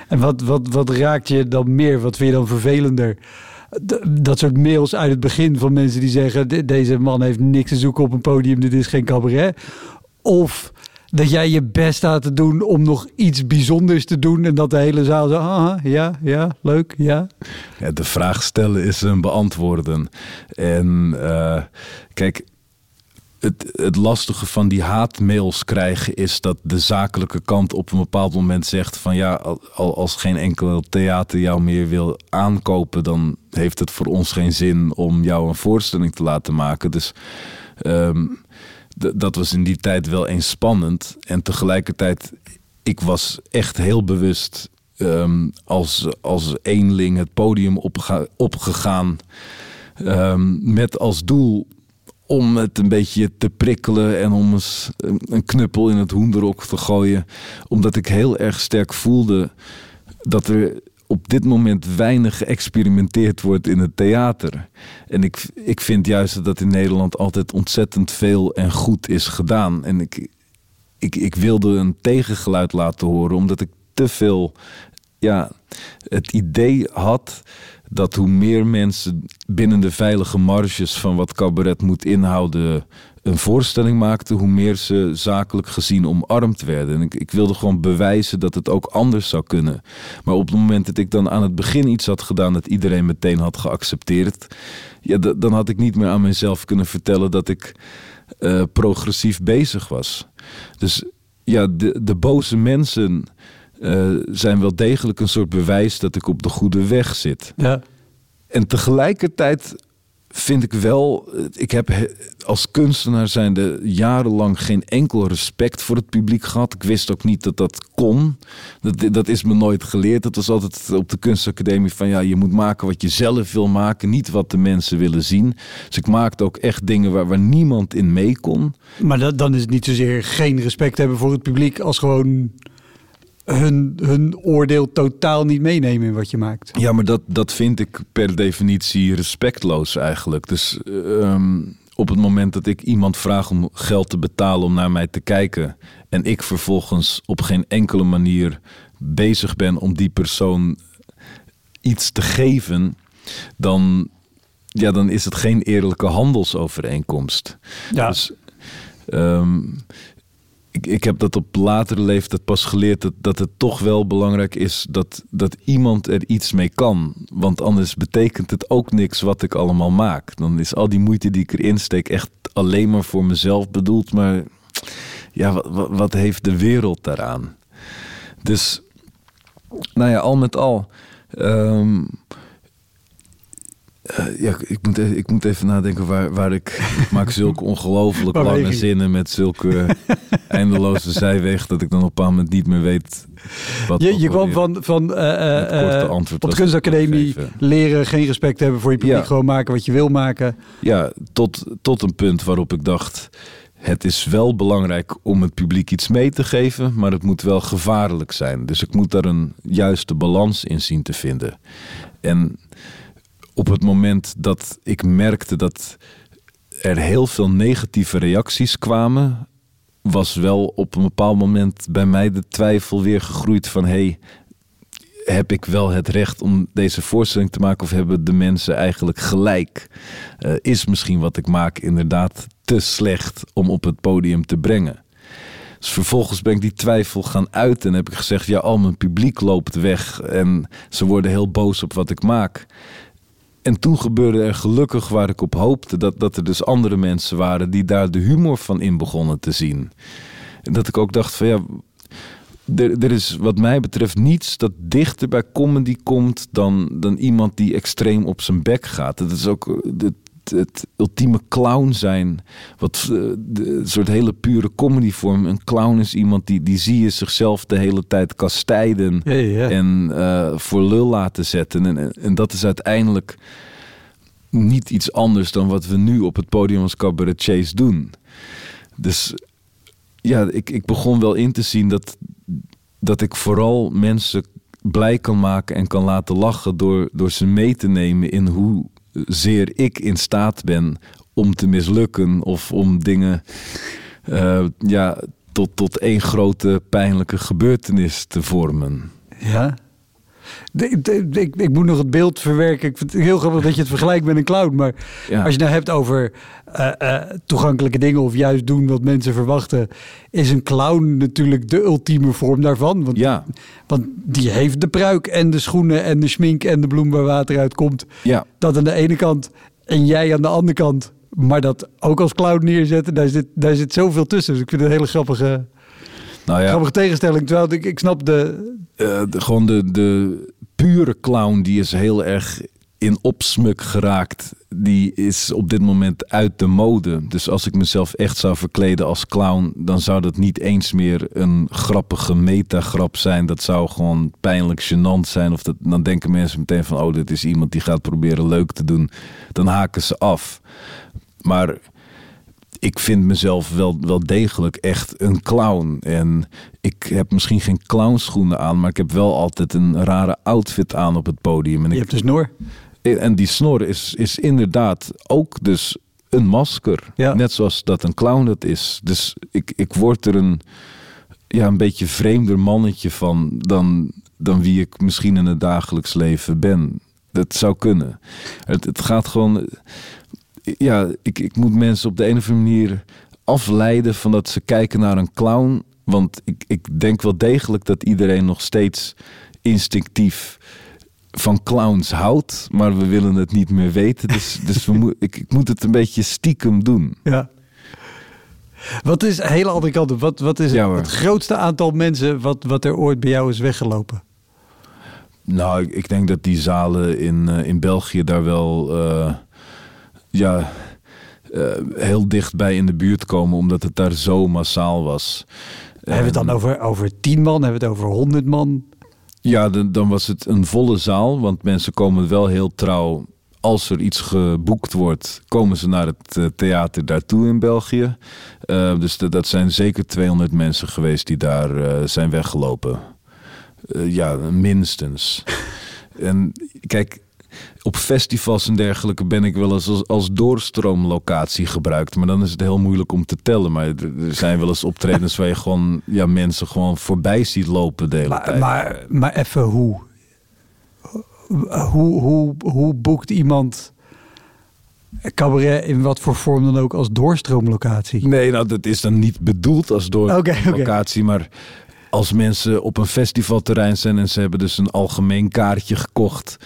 En wat, wat, wat raakt je dan meer? Wat vind je dan vervelender? dat soort mails uit het begin van mensen die zeggen: deze man heeft niks te zoeken op een podium, dit is geen cabaret. Of dat jij je best staat te doen om nog iets bijzonders te doen en dat de hele zaal zo, ah, ja, ja, leuk, ja. ja. De vraag stellen is een beantwoorden. En uh, kijk, het, het lastige van die haatmails krijgen is dat de zakelijke kant op een bepaald moment zegt van ja, al, als geen enkel theater jou meer wil aankopen, dan heeft het voor ons geen zin om jou een voorstelling te laten maken. Dus ehm, dat was in die tijd wel eens spannend. En tegelijkertijd, ik was echt heel bewust um, als, als eenling het podium opgegaan. Um, met als doel om het een beetje te prikkelen en om eens een knuppel in het hoenderok te gooien. Omdat ik heel erg sterk voelde dat er op dit moment weinig geëxperimenteerd wordt in het theater. En ik, ik vind juist dat in Nederland altijd ontzettend veel en goed is gedaan. En ik, ik, ik wilde een tegengeluid laten horen, omdat ik te veel ja, het idee had dat hoe meer mensen binnen de veilige marges van wat cabaret moet inhouden een voorstelling maakten, hoe meer ze zakelijk gezien omarmd werden. En ik, ik, wilde gewoon bewijzen dat het ook anders zou kunnen. Maar op het moment dat ik dan aan het begin iets had gedaan dat iedereen meteen had geaccepteerd, ja, dan had ik niet meer aan mezelf kunnen vertellen dat ik uh, progressief bezig was. Dus ja, de, de boze mensen uh, zijn wel degelijk een soort bewijs dat ik op de goede weg zit. Ja. En tegelijkertijd vind ik wel, ik heb als kunstenaar zijnde jarenlang geen enkel respect voor het publiek gehad. Ik wist ook niet dat dat kon. Dat, dat is me nooit geleerd. Dat was altijd op de kunstacademie van ja, je moet maken wat je zelf wil maken, niet wat de mensen willen zien. Dus ik maakte ook echt dingen waar, waar niemand in mee kon. Maar dat, dan is het niet zozeer geen respect hebben voor het publiek als gewoon hun, hun oordeel totaal niet meenemen in wat je maakt. Ja, maar dat, dat vind ik per definitie respectloos eigenlijk. Dus ehm, op het moment dat ik iemand vraag om geld te betalen om naar mij te kijken en ik vervolgens op geen enkele manier bezig ben om die persoon iets te geven, dan, ja, dan is het geen eerlijke handelsovereenkomst. Ja. Dus, um, ik, ik heb dat op latere leeftijd pas geleerd dat, dat het toch wel belangrijk is dat, dat iemand er iets mee kan. Want anders betekent het ook niks wat ik allemaal maak. Dan is al die moeite die ik erin steek echt alleen maar voor mezelf bedoeld. Maar ja, wat, wat heeft de wereld daaraan? Dus, nou ja, al met al. Um, uh, ja, ik moet, even, ik moet even nadenken waar, waar ik, ik maak zulke ongelooflijk lange zinnen met zulke eindeloze zijweg dat ik dan op een bepaald moment niet meer weet wat. Je, je kwam van, van uh, uh, op de kunstacademie leren geen respect hebben voor je publiek, gewoon maken wat je wil maken. Ja, tot, tot een punt waarop ik dacht. Het is wel belangrijk om het publiek iets mee te geven, maar het moet wel gevaarlijk zijn. Dus ik moet daar een juiste balans in zien te vinden. En op het moment dat ik merkte dat er heel veel negatieve reacties kwamen, was wel op een bepaald moment bij mij de twijfel weer gegroeid van hey, heb ik wel het recht om deze voorstelling te maken of hebben de mensen eigenlijk gelijk? Uh, is misschien wat ik maak inderdaad te slecht om op het podium te brengen? Dus vervolgens ben ik die twijfel gaan uiten en heb ik gezegd: ja, al mijn publiek loopt weg en ze worden heel boos op wat ik maak. En toen gebeurde er gelukkig waar ik op hoopte dat, dat er dus andere mensen waren die daar de humor van in begonnen te zien. En dat ik ook dacht van ja, er, er is wat mij betreft niets dat dichter bij comedy komt dan, dan iemand die extreem op zijn bek gaat. Dat is ook het, het ultieme clown zijn. Wat eh, de soort hele pure comedyvorm. Een clown is iemand die, die zie je zichzelf de hele tijd kastijden. En uh, voor lul laten zetten. En, en dat is uiteindelijk niet iets anders dan wat we nu op het podium als cabaretiers doen. Dus ja, ik, ik begon wel in te zien dat, dat ik vooral mensen blij kan maken en kan laten lachen door, door ze mee te nemen in hoe zeer ik in staat ben om te mislukken of om dingen uh, ja, tot, tot één grote pijnlijke gebeurtenis te vormen. Ja. Ik, ik, ik, moet nog het beeld verwerken. Ik vind het heel grappig dat je het vergelijkt met een clown. Maar als je nou hebt over uh, uh, toegankelijke dingen of juist doen wat mensen verwachten, is een clown natuurlijk de ultieme vorm daarvan. Want, ja. want die heeft de pruik en de schoenen en de schmink en de bloem waar water uitkomt. Ja. Dat aan de ene kant en jij aan de andere kant maar dat ook als clown neerzetten, daar zit, daar zit zoveel tussen. Dus ik vind het een hele grappige, Nou ja, grappige tegenstelling. Terwijl ik, ik snap de... eh, de- gewoon de, de pure clown die is heel erg in opsmuk geraakt. Die is op dit moment uit de mode. Dus als ik mezelf echt zou verkleden als clown, dan zou dat niet eens meer een grappige metagrap zijn. Dat zou gewoon pijnlijk gênant zijn. Of dat, dan denken mensen meteen van, oh, dit is iemand die gaat proberen leuk te doen. Dan haken ze af. Maar ik vind mezelf wel, wel degelijk echt een clown. En ik heb misschien geen clownschoenen aan, maar ik heb wel altijd een rare outfit aan op het podium. En, Je ik, hebt de snor. en die snor is, is inderdaad ook dus een masker. Ja. Net zoals dat een clown dat is. Dus ik, ik word er een, ja, een beetje vreemder mannetje van dan, dan wie ik misschien in het dagelijks leven ben. Dat zou kunnen. Het, het gaat gewoon. Ja, ik, ik moet mensen op de een of andere manier afleiden van dat ze kijken naar een clown. Want ik, ik denk wel degelijk dat iedereen nog steeds instinctief van clowns houdt. Maar we willen het niet meer weten. Dus, dus we moet, ik, ik moet het een beetje stiekem doen. Ja. Wat is, hele andere kant op, wat, wat is Ja, het grootste aantal mensen wat, wat er ooit bij jou is weggelopen? Nou, ik, ik denk dat die zalen in, eh, in België daar wel eh, ja, eh, heel dichtbij in de buurt komen, omdat het daar zo massaal was. Hebben we het dan over, over 10 man? Hebben we het over 100 man? Ja, dan, dan was het een volle zaal, want mensen komen wel heel trouw. Als er iets geboekt wordt, komen ze naar het eh, theater daartoe in België. Eh, dus dat, dat zijn zeker 200 mensen geweest die daar zijn weggelopen. Ja, minstens. en kijk, op festivals en dergelijke ben ik wel eens als, als doorstroomlocatie gebruikt. Maar dan is het heel moeilijk om te tellen. Maar er, zijn wel eens optredens waar je gewoon ja, mensen gewoon voorbij ziet lopen de hele Maar, tijd. maar, maar even hoe? Hoe, hoe? hoe boekt iemand cabaret in wat voor vorm dan ook als doorstroomlocatie? Nee, nou, dat is dan niet bedoeld als door Oké, oké. locatie, maar als mensen op een festivalterrein zijn en ze hebben dus een algemeen kaartje gekocht,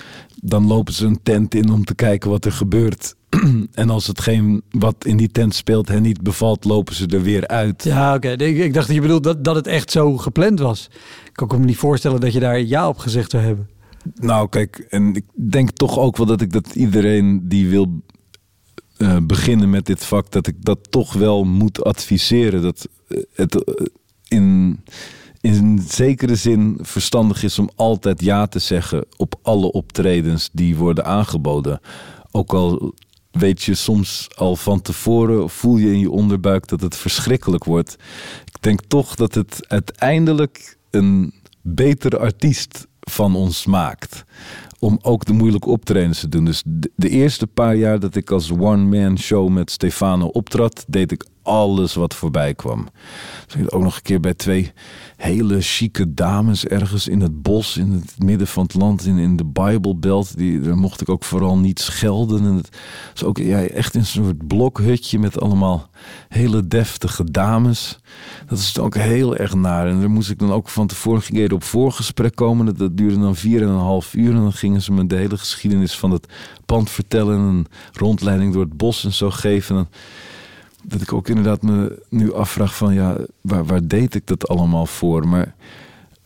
dan lopen ze een tent in om te kijken wat er gebeurt. en als hetgeen wat in die tent speelt hen niet bevalt, lopen ze er weer uit. Ja, oké. Ik, ik dacht dat je bedoelt dat, dat het echt zo gepland was. Ik kan me niet voorstellen dat je daar ja op gezegd zou hebben. Nou, kijk, en ik denk toch ook wel dat ik dat iedereen die wil eh, beginnen met dit vak, dat ik dat toch wel moet adviseren. Dat eh, het eh, in, in zekere zin verstandig is om altijd ja te zeggen op alle optredens die worden aangeboden. Ook al weet je soms al van tevoren, voel je in je onderbuik dat het verschrikkelijk wordt. Ik denk toch dat het uiteindelijk een betere artiest van ons maakt. Om ook de moeilijke optredens te doen. Dus de, de eerste paar jaar dat ik als one-man show met Stefano optrad, deed ik alles wat voorbij kwam. Dus ook nog een keer bij twee hele chique dames ergens in het bos, in het midden van het land, in, in de Belt. Die, daar mocht ik ook vooral niet schelden. En het is ook ja, echt in een soort blokhutje met allemaal hele deftige dames. Dat is ook heel erg naar. En daar moest ik dan ook van tevoren ging op voorgesprek komen. Dat, dat duurde dan vier en een half uur. En dan gingen ze me de hele geschiedenis van het pand vertellen. En een rondleiding door het bos en zo geven. En dat ik ook inderdaad me nu afvraag van ja, waar, waar deed ik dat allemaal voor? Maar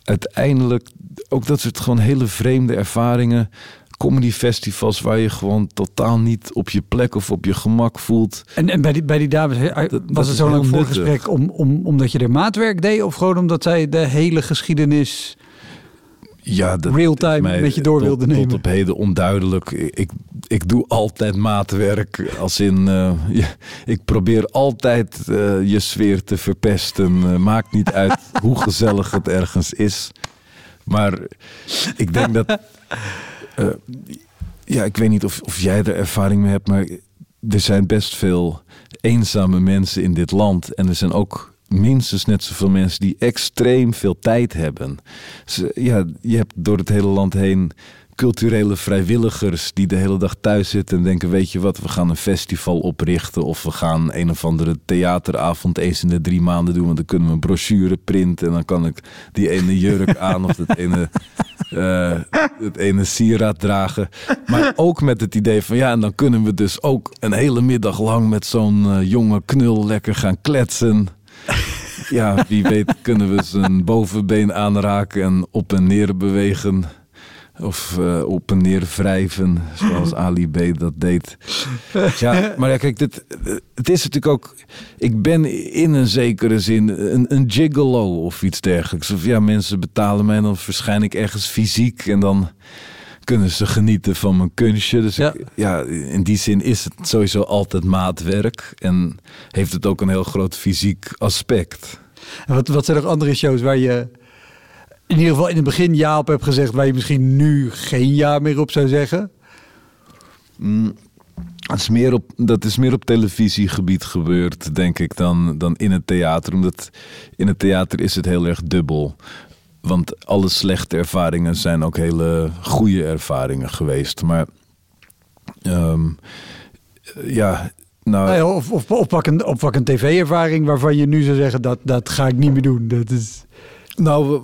uiteindelijk, ook dat soort gewoon hele vreemde ervaringen. Comedy festivals waar je gewoon totaal niet op je plek of op je gemak voelt. En, en bij, die, bij die dames, dat was het zo'n lang voorgesprek om, om, omdat je er maatwerk deed? Of gewoon omdat zij de hele geschiedenis Ja, dat real-time met je door tot- wilde nemen? Tot op heden onduidelijk. Ik, ik doe altijd maatwerk. Als in, eh, ja, ik probeer altijd eh, je sfeer te verpesten. Eh, maakt niet uit hoe gezellig het ergens is. Maar ik denk dat... ja, ik weet niet of, of jij er ervaring mee hebt, maar er zijn best veel eenzame mensen in dit land. En er zijn ook minstens net zoveel mensen die extreem veel tijd hebben. Ze, ja, je hebt door het hele land heen culturele vrijwilligers die de hele dag thuis zitten en denken: Weet je wat, we gaan een festival oprichten. Of we gaan een of andere theateravond eens in de drie maanden doen. Want dan kunnen we een brochure printen. En dan kan ik die ene jurk aan of dat ene, uh, het ene sieraad dragen. Maar ook met het idee van ja, en dan kunnen we dus ook een hele middag lang met zo'n uh, jonge knul lekker gaan kletsen. Ja, wie weet kunnen we zijn bovenbeen aanraken en op en neer bewegen. Of uh, op en neer wrijven, zoals Ali B dat deed. Ja, maar ja, kijk, dit, het is natuurlijk ook... Ik ben in een zekere zin een, een gigolo of iets dergelijks. Of ja, mensen betalen mij dan waarschijnlijk ergens fysiek... en dan kunnen ze genieten van mijn kunstje. Dus ja. Ik, ja, in die zin is het sowieso altijd maatwerk. En heeft het ook een heel groot fysiek aspect. En wat, wat zijn nog andere shows waar je in ieder geval in het begin ja op hebt gezegd... waar je misschien nu geen ja meer op zou zeggen? Mm, dat, is meer op, dat is meer op televisiegebied gebeurd, denk ik, dan, dan in het theater. Omdat in het theater is het heel erg dubbel. Want alle slechte ervaringen zijn ook hele goede ervaringen geweest. Maar um, ja, nou, nou ja, of, of, of pak een, of een tv-ervaring waarvan je nu zou zeggen dat dat ga ik niet meer doen. Dat is... Nou,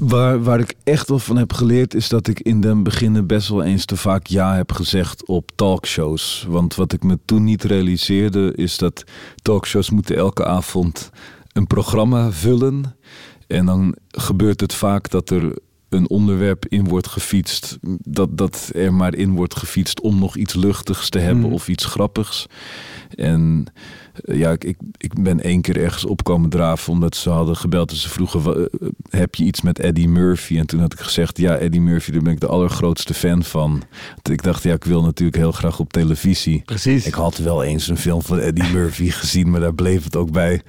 waar, waar ik echt wel van heb geleerd is dat ik in den beginnen best wel eens te vaak ja heb gezegd op talkshows. Want wat ik me toen niet realiseerde is dat talkshows moeten elke avond een programma vullen. En dan gebeurt het vaak dat er een onderwerp in wordt gefietst. Dat, dat er maar in wordt gefietst om nog iets luchtigs te hebben mm. of iets grappigs. En ja, ik, ik ben één keer ergens opkomen draven omdat ze hadden gebeld en ze vroegen: eh, heb je iets met Eddie Murphy? En toen had ik gezegd: ja, Eddie Murphy, daar ben ik de allergrootste fan van. ik dacht: ja, ik wil natuurlijk heel graag op televisie. Precies. Ik had wel eens een film van Eddie Murphy gezien, maar daar bleef het ook bij.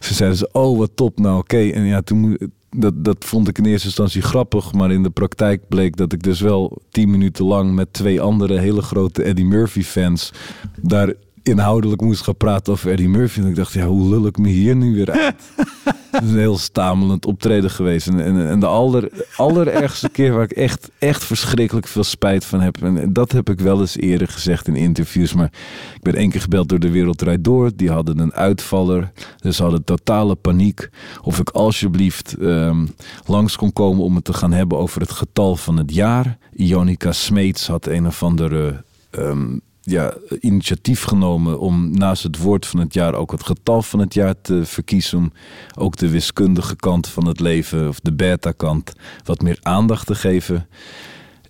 Ze zeiden ze: oh, wat top, nou oké. En ja, toen dat, dat vond ik in eerste instantie grappig, maar in de praktijk bleek dat ik dus wel tien minuten lang met twee andere hele grote Eddie Murphy fans daar inhoudelijk moest gaan praten over Eddie Murphy. En ik dacht, ja, hoe lul ik me hier nu weer uit? Het is een heel stamelend optreden geweest. En, en, en de aller, allerergste keer waar ik echt, echt verschrikkelijk veel spijt van heb. En dat heb ik wel eens eerder gezegd in interviews. Maar ik ben één keer gebeld door de Wereldrijd Door. Die hadden een uitvaller. Dus ze hadden totale paniek. Of ik alsjeblieft um, langs kon komen om het te gaan hebben over het getal van het jaar. Ionica Smeets had een of andere... Um, ja, initiatief genomen om naast het woord van het jaar ook het getal van het jaar te verkiezen. Om ook de wiskundige kant van het leven, of de beta-kant, wat meer aandacht te geven.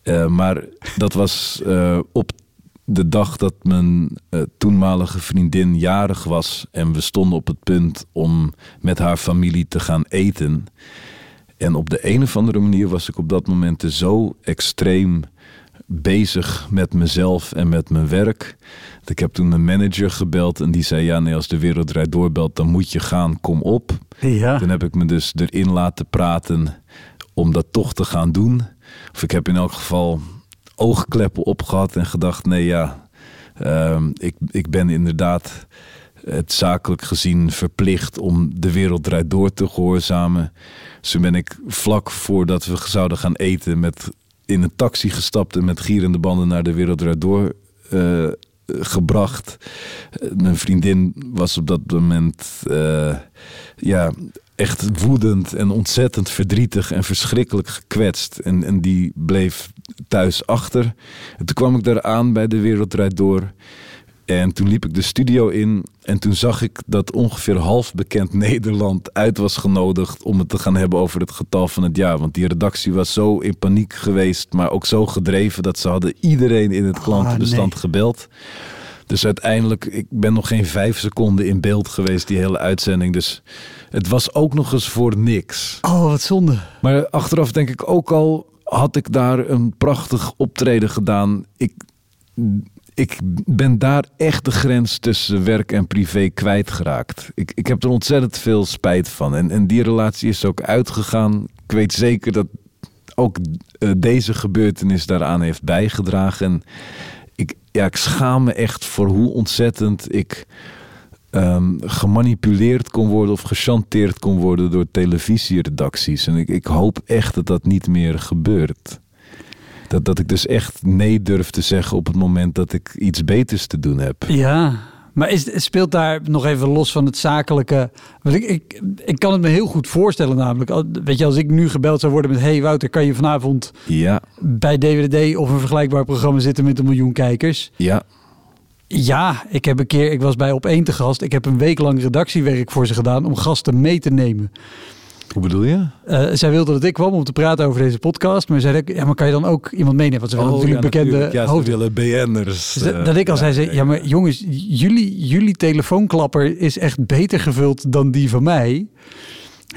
Uh, maar dat was uh, op de dag dat mijn uh, toenmalige vriendin jarig was. En we stonden op het punt om met haar familie te gaan eten. En op de een of andere manier was ik op dat moment zo extreem bezig met mezelf en met mijn werk. Ik heb toen mijn manager gebeld en die zei: Ja, nee, als de wereldrijd doorbelt, dan moet je gaan, kom op. Ja. Toen heb ik me dus erin laten praten om dat toch te gaan doen. Of ik heb in elk geval oogkleppen opgehad en gedacht: Nee, ja, uh, ik, ik ben inderdaad het zakelijk gezien verplicht om de wereldrijd door te gehoorzamen. Dus toen ben ik vlak voordat we zouden gaan eten met in een taxi gestapt en met gierende banden naar de wereld door uh, gebracht. mijn vriendin was op dat moment uh, ja, echt woedend en ontzettend verdrietig en verschrikkelijk gekwetst. En, en die bleef thuis achter. En toen kwam ik daar aan bij de Wereldrijd Door. En toen liep ik de studio in en toen zag ik dat ongeveer half bekend Nederland uit was genodigd om het te gaan hebben over het getal van het jaar. Want die redactie was zo in paniek geweest, maar ook zo gedreven dat ze hadden iedereen in het ah, klantenbestand gebeld. Dus uiteindelijk, ik ben nog geen vijf seconden in beeld geweest, die hele uitzending. Dus het was ook nog eens voor niks. Oh, wat zonde. Maar achteraf denk ik ook al, had ik daar een prachtig optreden gedaan. Ik, ik ben daar echt de grens tussen werk en privé kwijtgeraakt. Ik, ik heb er ontzettend veel spijt van. En, en die relatie is ook uitgegaan. Ik weet zeker dat ook uh, deze gebeurtenis daaraan heeft bijgedragen. En ik, ja, ik schaam me echt voor hoe ontzettend ik um, gemanipuleerd kon worden of gechanteerd kon worden door televisieredacties. En ik, ik hoop echt dat dat niet meer gebeurt. Dat, dat ik dus echt nee durf te zeggen op het moment dat ik iets beters te doen heb. Ja, maar is, speelt daar nog even los van het zakelijke? Want ik, ik, ik kan het me heel goed voorstellen namelijk. Weet je, als ik nu gebeld zou worden met... hey Wouter, kan je vanavond Ja, bij DWD of een vergelijkbaar programma zitten met een miljoen kijkers? ja, Ja, ik heb een keer, ik was bij Op 1 te gast. Ik heb een week lang redactiewerk voor ze gedaan om gasten mee te nemen. Hoe bedoel je? Eh, zij wilde dat ik kwam om te praten over deze podcast. Maar zei ik, ja, maar kan je dan ook iemand meenemen? Want ze willen natuurlijk bekende Oh, Ja, ze willen BN'ers. Dus dat, eh, dat ik al zei, ze, ja, ja, maar jongens, jullie, jullie telefoonklapper is echt beter gevuld dan die van mij.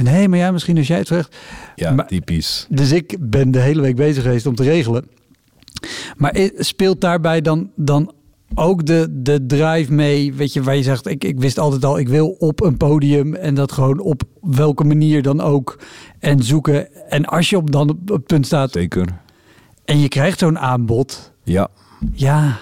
Nee, maar ja, misschien als jij het zegt. Ja, maar- typisch. Dus ik ben de hele week bezig geweest om te regelen. Maar speelt daarbij dan, dan ook de, de drive mee, weet je, waar je zegt, ik, ik wist altijd al, ik wil op een podium en dat gewoon op welke manier dan ook en zoeken. En als je op dan op het punt staat Zeker. en je krijgt zo'n aanbod, Ja, ja,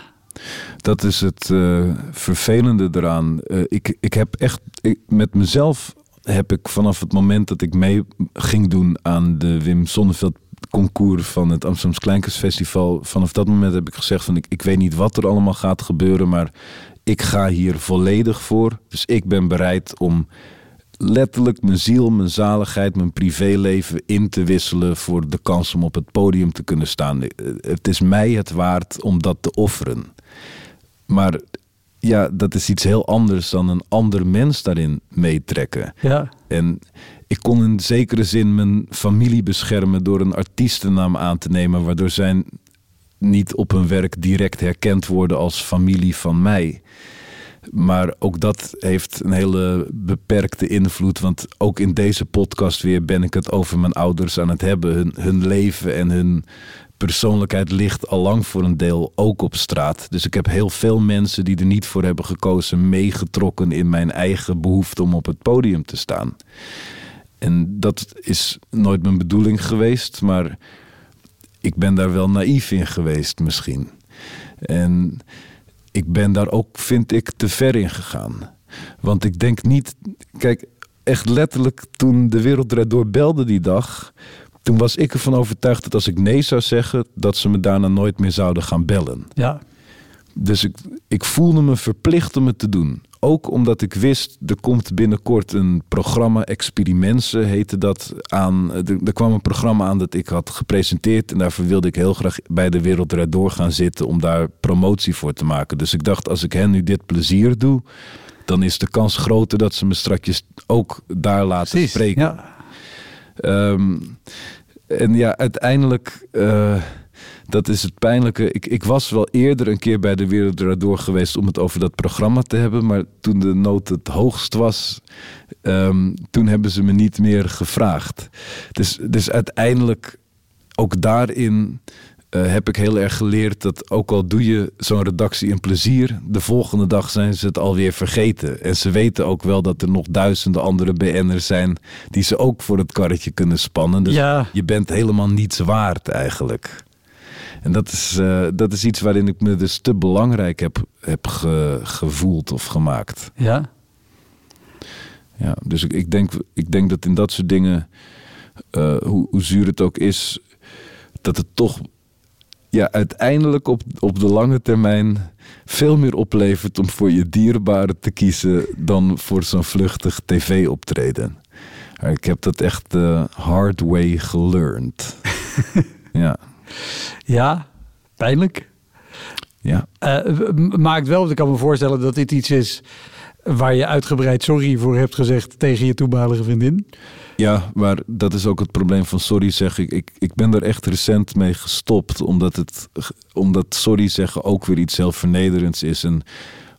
dat is het eh, vervelende eraan. Eh, ik, ik heb echt, ik, met mezelf heb ik vanaf het moment dat ik mee ging doen aan de Wim Sonneveld concours van het Amsterdamse Kleinkunstfestival. Vanaf dat moment heb ik gezegd van ik, ik weet niet wat er allemaal gaat gebeuren, maar ik ga hier volledig voor. Dus ik ben bereid om letterlijk mijn ziel, mijn zaligheid, mijn privéleven in te wisselen voor de kans om op het podium te kunnen staan. Eh, Het is mij het waard om dat te offeren. Maar ja, dat is iets heel anders dan een ander mens daarin meetrekken. ja, En ik kon in zekere zin mijn familie beschermen door een artiestennaam aan te nemen, waardoor zij niet op hun werk direct herkend worden als familie van mij. Maar ook dat heeft een hele beperkte invloed. Want ook in deze podcast weer ben ik het over mijn ouders aan het hebben. Hun, hun leven en hun persoonlijkheid ligt al lang voor een deel ook op straat. Dus ik heb heel veel mensen die er niet voor hebben gekozen meegetrokken in mijn eigen behoefte om op het podium te staan. En dat is nooit mijn bedoeling geweest, maar ik ben daar wel naïef in geweest misschien. En ik ben daar ook, vind ik, te ver in gegaan. Want ik denk niet, kijk, echt letterlijk toen de wereld door belde die dag, toen was ik ervan overtuigd dat als ik nee zou zeggen, dat ze me daarna nooit meer zouden gaan bellen. ja, Dus ik, ik voelde me verplicht om het te doen. Ook omdat ik wist, er komt binnenkort een programma, Experimensen heette dat, aan. Er, er kwam een programma aan dat ik had gepresenteerd. En daarvoor wilde ik heel graag bij de Wereld Eruit Door gaan zitten om daar promotie voor te maken. Dus ik dacht, als ik hen nu dit plezier doe, dan is de kans groter dat ze me strakjes ook daar laten precies. spreken. Ja, Ehm, en ja, uiteindelijk, eh, dat is het pijnlijke. Ik, ik was wel eerder een keer bij de Wereld Door geweest om het over dat programma te hebben. Maar toen de nood het hoogst was, ehm, toen hebben ze me niet meer gevraagd. Dus, dus uiteindelijk, ook daarin eh, heb ik heel erg geleerd dat ook al doe je zo'n redactie een plezier, de volgende dag zijn ze het alweer vergeten. En ze weten ook wel dat er nog duizenden andere BN'ers zijn die ze ook voor het karretje kunnen spannen. Dus Ja. je bent helemaal niets waard eigenlijk. En dat is, eh, dat is iets waarin ik me dus te belangrijk heb, heb ge- gevoeld of gemaakt. ja, Ja, dus ik, ik, denk, ik denk dat in dat soort dingen, eh, hoe, hoe zuur het ook is, dat het toch ja, uiteindelijk op, op de lange termijn veel meer oplevert om voor je dierbaren te kiezen dan voor zo'n vluchtig tv-optreden. Ik heb dat echt de hard way gelearned. ja, ja, pijnlijk. ja. Eh, maakt wel, want ik kan me voorstellen dat dit iets is waar je uitgebreid sorry voor hebt gezegd tegen je toenmalige vriendin. Ja, maar dat is ook het probleem van sorry zeggen. Ik, ik, ik ben er echt recent mee gestopt, omdat, het, omdat sorry zeggen ook weer iets heel vernederends is. En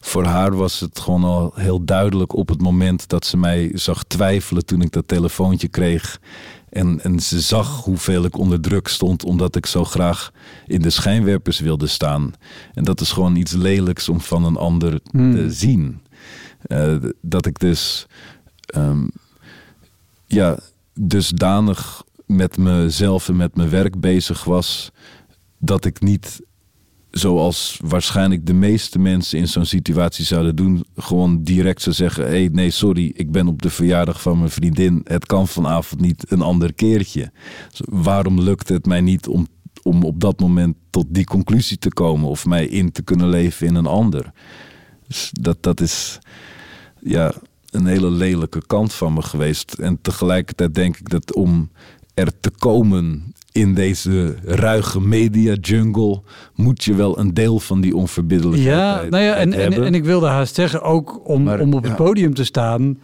voor haar was het gewoon al heel duidelijk op het moment dat ze mij zag twijfelen toen ik dat telefoontje kreeg. En, en ze zag hoeveel ik onder druk stond, omdat ik zo graag in de schijnwerpers wilde staan. En dat is gewoon iets lelijks om van een ander te zien. Eh, dat ik dus ehm, ja, dusdanig met mezelf en met mijn werk bezig was, dat ik niet, zoals waarschijnlijk de meeste mensen in zo'n situatie zouden doen, gewoon direct zou zeggen: hé, hey, nee, sorry, ik ben op de verjaardag van mijn vriendin. Het kan vanavond niet een ander keertje. Dus waarom lukt het mij niet om om op dat moment tot die conclusie te komen of mij in te kunnen leven in een ander. Dus dat, dat is ja, een hele lelijke kant van me geweest. En tegelijkertijd denk ik dat om er te komen in deze ruige media jungle moet je wel een deel van die onverbiddelijkheid Ja, nou ja, en, en, ik wilde haast zeggen, ook om, Maar, om op het podium te staan.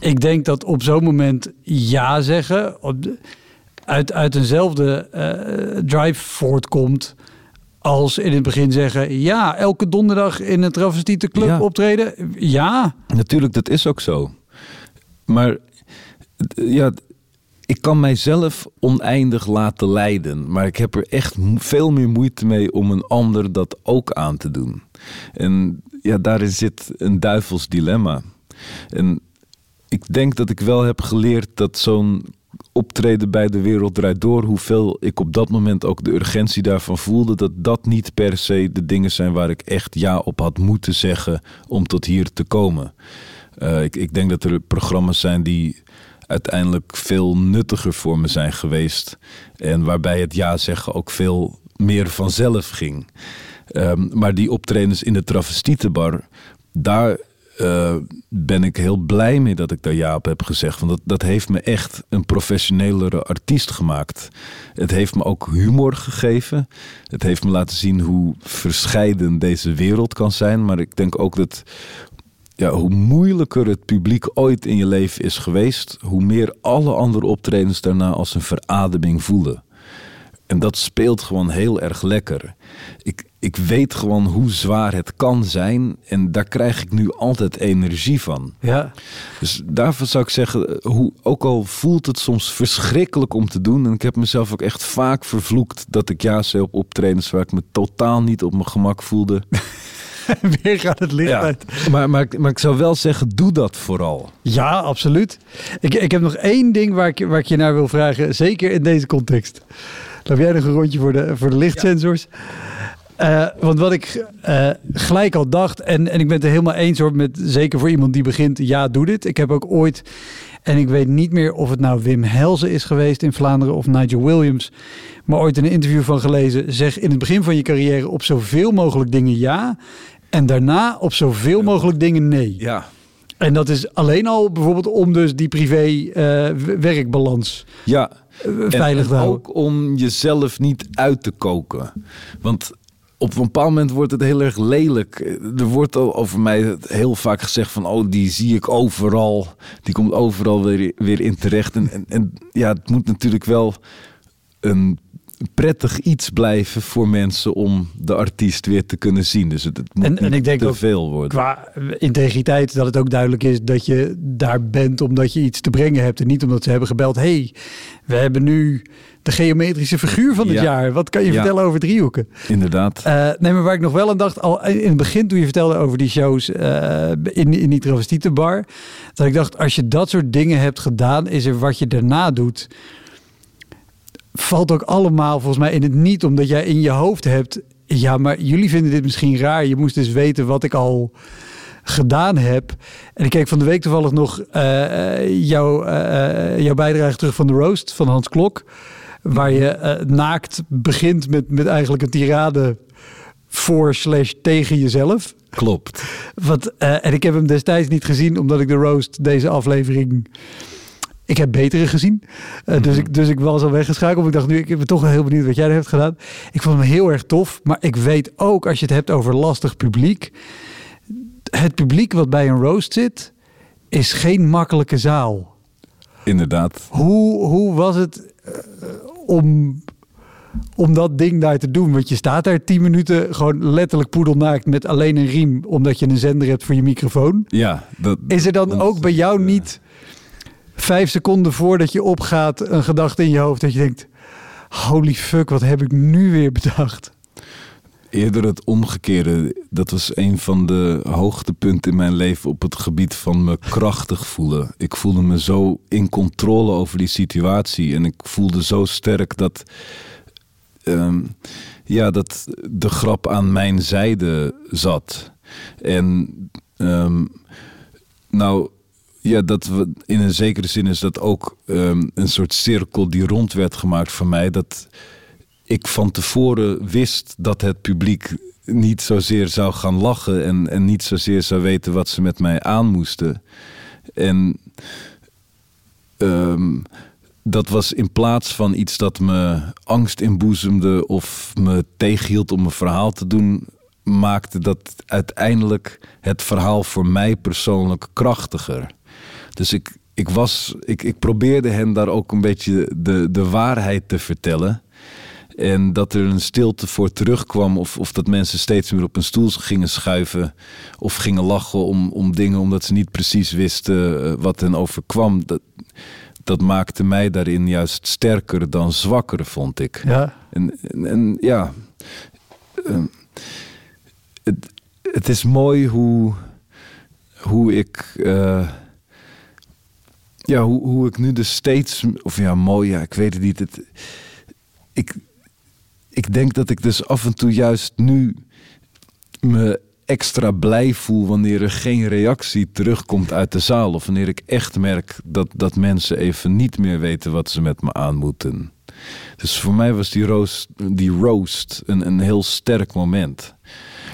Ik denk dat op zo'n moment ja zeggen op de- uit, uit eenzelfde eh, drive voortkomt als in het begin zeggen... ja, elke donderdag in een travestietenclub Ja. optreden. Ja, Natuurlijk, dat is ook zo. Maar ja, ik kan mijzelf oneindig laten leiden. Maar ik heb er echt veel meer moeite mee om een ander dat ook aan te doen. En ja, daarin zit een duivels dilemma. En ik denk dat ik wel heb geleerd dat zo'n optreden bij de wereld draait door, hoeveel ik op dat moment ook de urgentie daarvan voelde, dat dat niet per se de dingen zijn waar ik echt ja op had moeten zeggen om tot hier te komen. Eh, ik, ik denk dat er programma's zijn die uiteindelijk veel nuttiger voor me zijn geweest. En waarbij het ja zeggen ook veel meer vanzelf ging. Ehm, maar die optredens in de travestietenbar, daar eh, ben ik heel blij mee dat ik daar ja op heb gezegd. Want dat, dat heeft me echt een professionelere artiest gemaakt. Het heeft me ook humor gegeven. Het heeft me laten zien hoe verscheiden deze wereld kan zijn. Maar ik denk ook dat ja, hoe moeilijker het publiek ooit in je leven is geweest, hoe meer alle andere optredens daarna als een verademing voelen. En dat speelt gewoon heel erg lekker. Ik, ik weet gewoon hoe zwaar het kan zijn. En daar krijg ik nu altijd energie van. ja. Dus daarvoor zou ik zeggen, hoe, ook al voelt het soms verschrikkelijk om te doen. En ik heb mezelf ook echt vaak vervloekt dat ik ja zei op optredens waar ik me totaal niet op mijn gemak voelde. weer gaat het licht uit. Maar, maar, ik- maar ik zou wel zeggen, doe dat vooral. Ja, absoluut. Ik, ik heb nog één ding waar ik, waar ik je naar wil vragen, zeker in deze context. Loop jij nog een rondje voor de, voor de lichtsensors? Eh, want wat ik eh, gelijk al dacht, en, en ik ben het er helemaal eens hoor, met, zeker voor iemand die begint, ja, doe dit. Ik heb ook ooit, en ik weet niet meer of het nou Wim Helzen is geweest in Vlaanderen of Nigel Williams, maar ooit in een interview van gelezen, zeg in het begin van je carrière op zoveel mogelijk dingen ja, en daarna op zoveel mogelijk dingen nee. Ja, En dat is alleen al bijvoorbeeld om dus die privé-werkbalans ja. veilig en, te en houden. ook om jezelf niet uit te koken. Want op een bepaald moment wordt het heel erg lelijk. Er wordt al over mij heel vaak gezegd van... oh, die zie ik overal. Die komt overal weer, weer in terecht. En, en, en ja, het moet natuurlijk wel een prettig iets blijven voor mensen... om de artiest weer te kunnen zien. Dus het, het moet En- en ik denk te ook veel worden. Qua integriteit, dat het ook duidelijk is dat je daar bent omdat je iets te brengen hebt. En niet omdat ze hebben gebeld. hey, we hebben nu de geometrische figuur van het Ja. jaar. Wat kan je Ja. vertellen over driehoeken? Inderdaad. Eh, nee, maar waar ik nog wel aan dacht, al in het begin toen je vertelde over die shows eh, in, in die travestietenbar, dat ik dacht, als je dat soort dingen hebt gedaan, is er wat je daarna doet, valt ook allemaal volgens mij in het niet, omdat jij in je hoofd hebt, ja, maar jullie vinden dit misschien raar. Je moest dus weten wat ik al gedaan heb. En ik keek van de week toevallig nog eh, jouw, jouw bijdrage terug van de roast van Hans Klok. Waar je eh, naakt begint met, met eigenlijk een tirade voor slash tegen jezelf. Klopt. Wat, eh, en ik heb hem destijds niet gezien, omdat ik de roast deze aflevering. Ik heb betere gezien. Eh, dus, ik, dus ik was al weggeschakeld. Ik dacht nu, ik ben toch heel benieuwd wat jij er hebt gedaan. Ik vond hem heel erg tof. Maar ik weet ook, als je het hebt over lastig publiek. Het publiek wat bij een roast zit, is geen makkelijke zaal. Inderdaad. Hoe, hoe was het om, om dat ding daar te doen? Want je staat daar tien minuten gewoon letterlijk poedelnaakt met alleen een riem, omdat je een zender hebt voor je microfoon. Ja, dat, Is er dan ook bij jou eh, niet vijf seconden voordat je opgaat een gedachte in je hoofd dat je denkt, holy fuck, wat heb ik nu weer bedacht? Eerder het omgekeerde. Dat was een van de hoogtepunten in mijn leven op het gebied van me krachtig voelen. Ik voelde me zo in controle over die situatie. En ik voelde zo sterk dat, ehm, ja, dat de grap aan mijn zijde zat. En ehm, nou, ja, dat in een zekere zin is dat ook ehm, een soort cirkel die rond werd gemaakt voor mij. Dat ik van tevoren wist dat het publiek niet zozeer zou gaan lachen en, niet zozeer zou weten wat ze met mij aan moesten. En ehm, dat was in plaats van iets dat me angst inboezemde of me tegenhield om een verhaal te doen, maakte dat uiteindelijk het verhaal voor mij persoonlijk krachtiger. Dus ik, ik, was, ik, ik probeerde hen daar ook een beetje de, de waarheid te vertellen. En dat er een stilte voor terugkwam. Of, of dat mensen steeds meer op een stoel gingen schuiven. Of gingen lachen om, om dingen omdat ze niet precies wisten eh, wat hen overkwam. Dat, dat maakte mij daarin juist sterker dan zwakker, vond ik. Ja. En, en, en ja. ehm, het, het is mooi hoe, hoe ik. eh, ja, hoe, hoe ik nu dus steeds. Of ja, mooi, ja, ik weet het niet. Het, ik, ik denk dat ik dus af en toe juist nu me extra blij voel wanneer er geen reactie terugkomt uit de zaal. Of wanneer ik echt merk dat, dat mensen even niet meer weten wat ze met me aan moeten. Dus voor mij was die roast, die roast een, een heel sterk moment.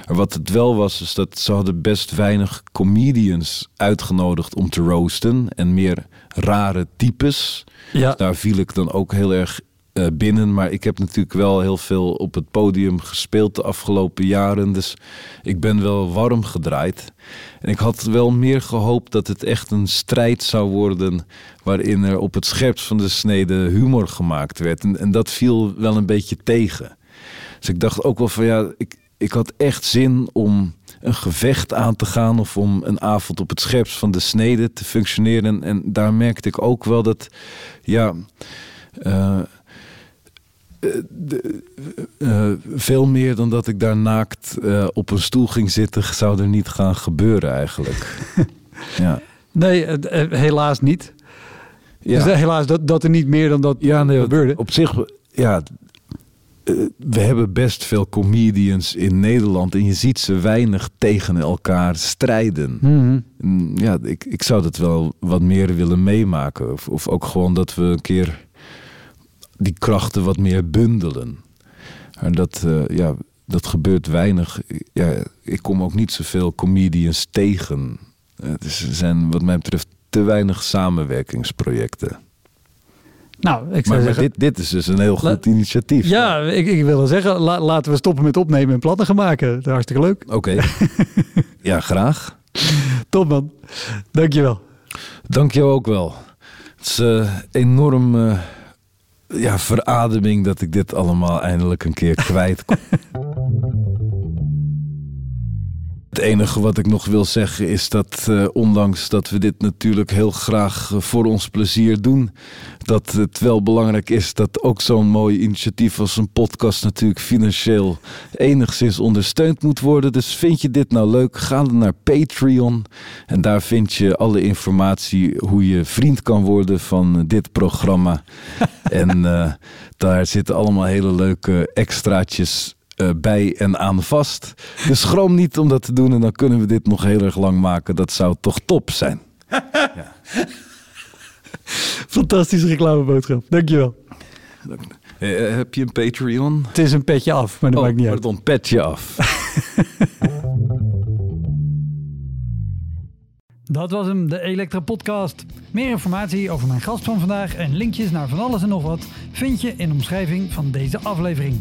Maar wat het wel was, is dat ze hadden best weinig comedians uitgenodigd om te roosten. En meer rare types. Ja. Daar viel ik dan ook heel erg eh, binnen. Maar ik heb natuurlijk wel heel veel op het podium gespeeld de afgelopen jaren. Dus ik ben wel warm gedraaid. En ik had wel meer gehoopt dat het echt een strijd zou worden. waarin er op het scherpst van de snede humor gemaakt werd. En, en dat viel wel een beetje tegen. Dus ik dacht ook wel van ja, ik, ik had echt zin om een gevecht aan te gaan of om een avond op het scherpst van de snede te functioneren. En daar merkte ik ook wel dat, ja, eh, de- eh, veel meer dan dat ik daar naakt eh, op een stoel ging zitten, zou er niet gaan gebeuren eigenlijk. ja. Nee, eh, eh, helaas niet. Ja. Dus, eh, helaas dat, dat er niet meer dan dat Ja, nee, gebeurde. op zich, ja, eh, we hebben best veel comedians in Nederland en je ziet ze weinig tegen elkaar strijden. Mhm. En Ja, ik, ik zou dat wel wat meer willen meemaken. Of, of ook gewoon dat we een keer die krachten wat meer bundelen. En dat, eh, ja, dat gebeurt weinig. Ja, ik kom ook niet zoveel comedians tegen. Dus er zijn wat mij betreft te weinig samenwerkingsprojecten. Nou, ik zou Maar, maar zeggen... dit, dit is dus een heel La- goed initiatief. Ja, ik, ik wil wel zeggen, la- laten we stoppen met opnemen en plannen gaan maken. Dat is hartstikke leuk. Oké. ja, graag. Top man. Dankjewel. Dank jou ook wel. Het is eh, enorm eh, ja, verademing dat ik dit allemaal eindelijk een keer kwijt kon. Het enige wat ik nog wil zeggen is dat, eh, ondanks dat we dit natuurlijk heel graag eh, voor ons plezier doen, dat het wel belangrijk is dat ook zo'n mooi initiatief als een podcast natuurlijk financieel enigszins ondersteund moet worden. Dus vind je dit nou leuk? Ga dan naar Patreon en daar vind je alle informatie hoe je vriend kan worden van dit programma. en eh, daar zitten allemaal hele leuke extraatjes eh, bij en aan vast. Dus schroom niet om dat te doen en dan kunnen we dit nog heel erg lang maken. Dat zou toch top zijn. Fantastische reclameboodschap. Dankjewel. Eh, heb je een Patreon? Het is een petje af, maar dat oh, maakt niet uit. pardon, pet je af. Dat was hem, de Elektra Podcast. Meer informatie over mijn gast van vandaag en linkjes naar van alles en nog wat vind je in de omschrijving van deze aflevering.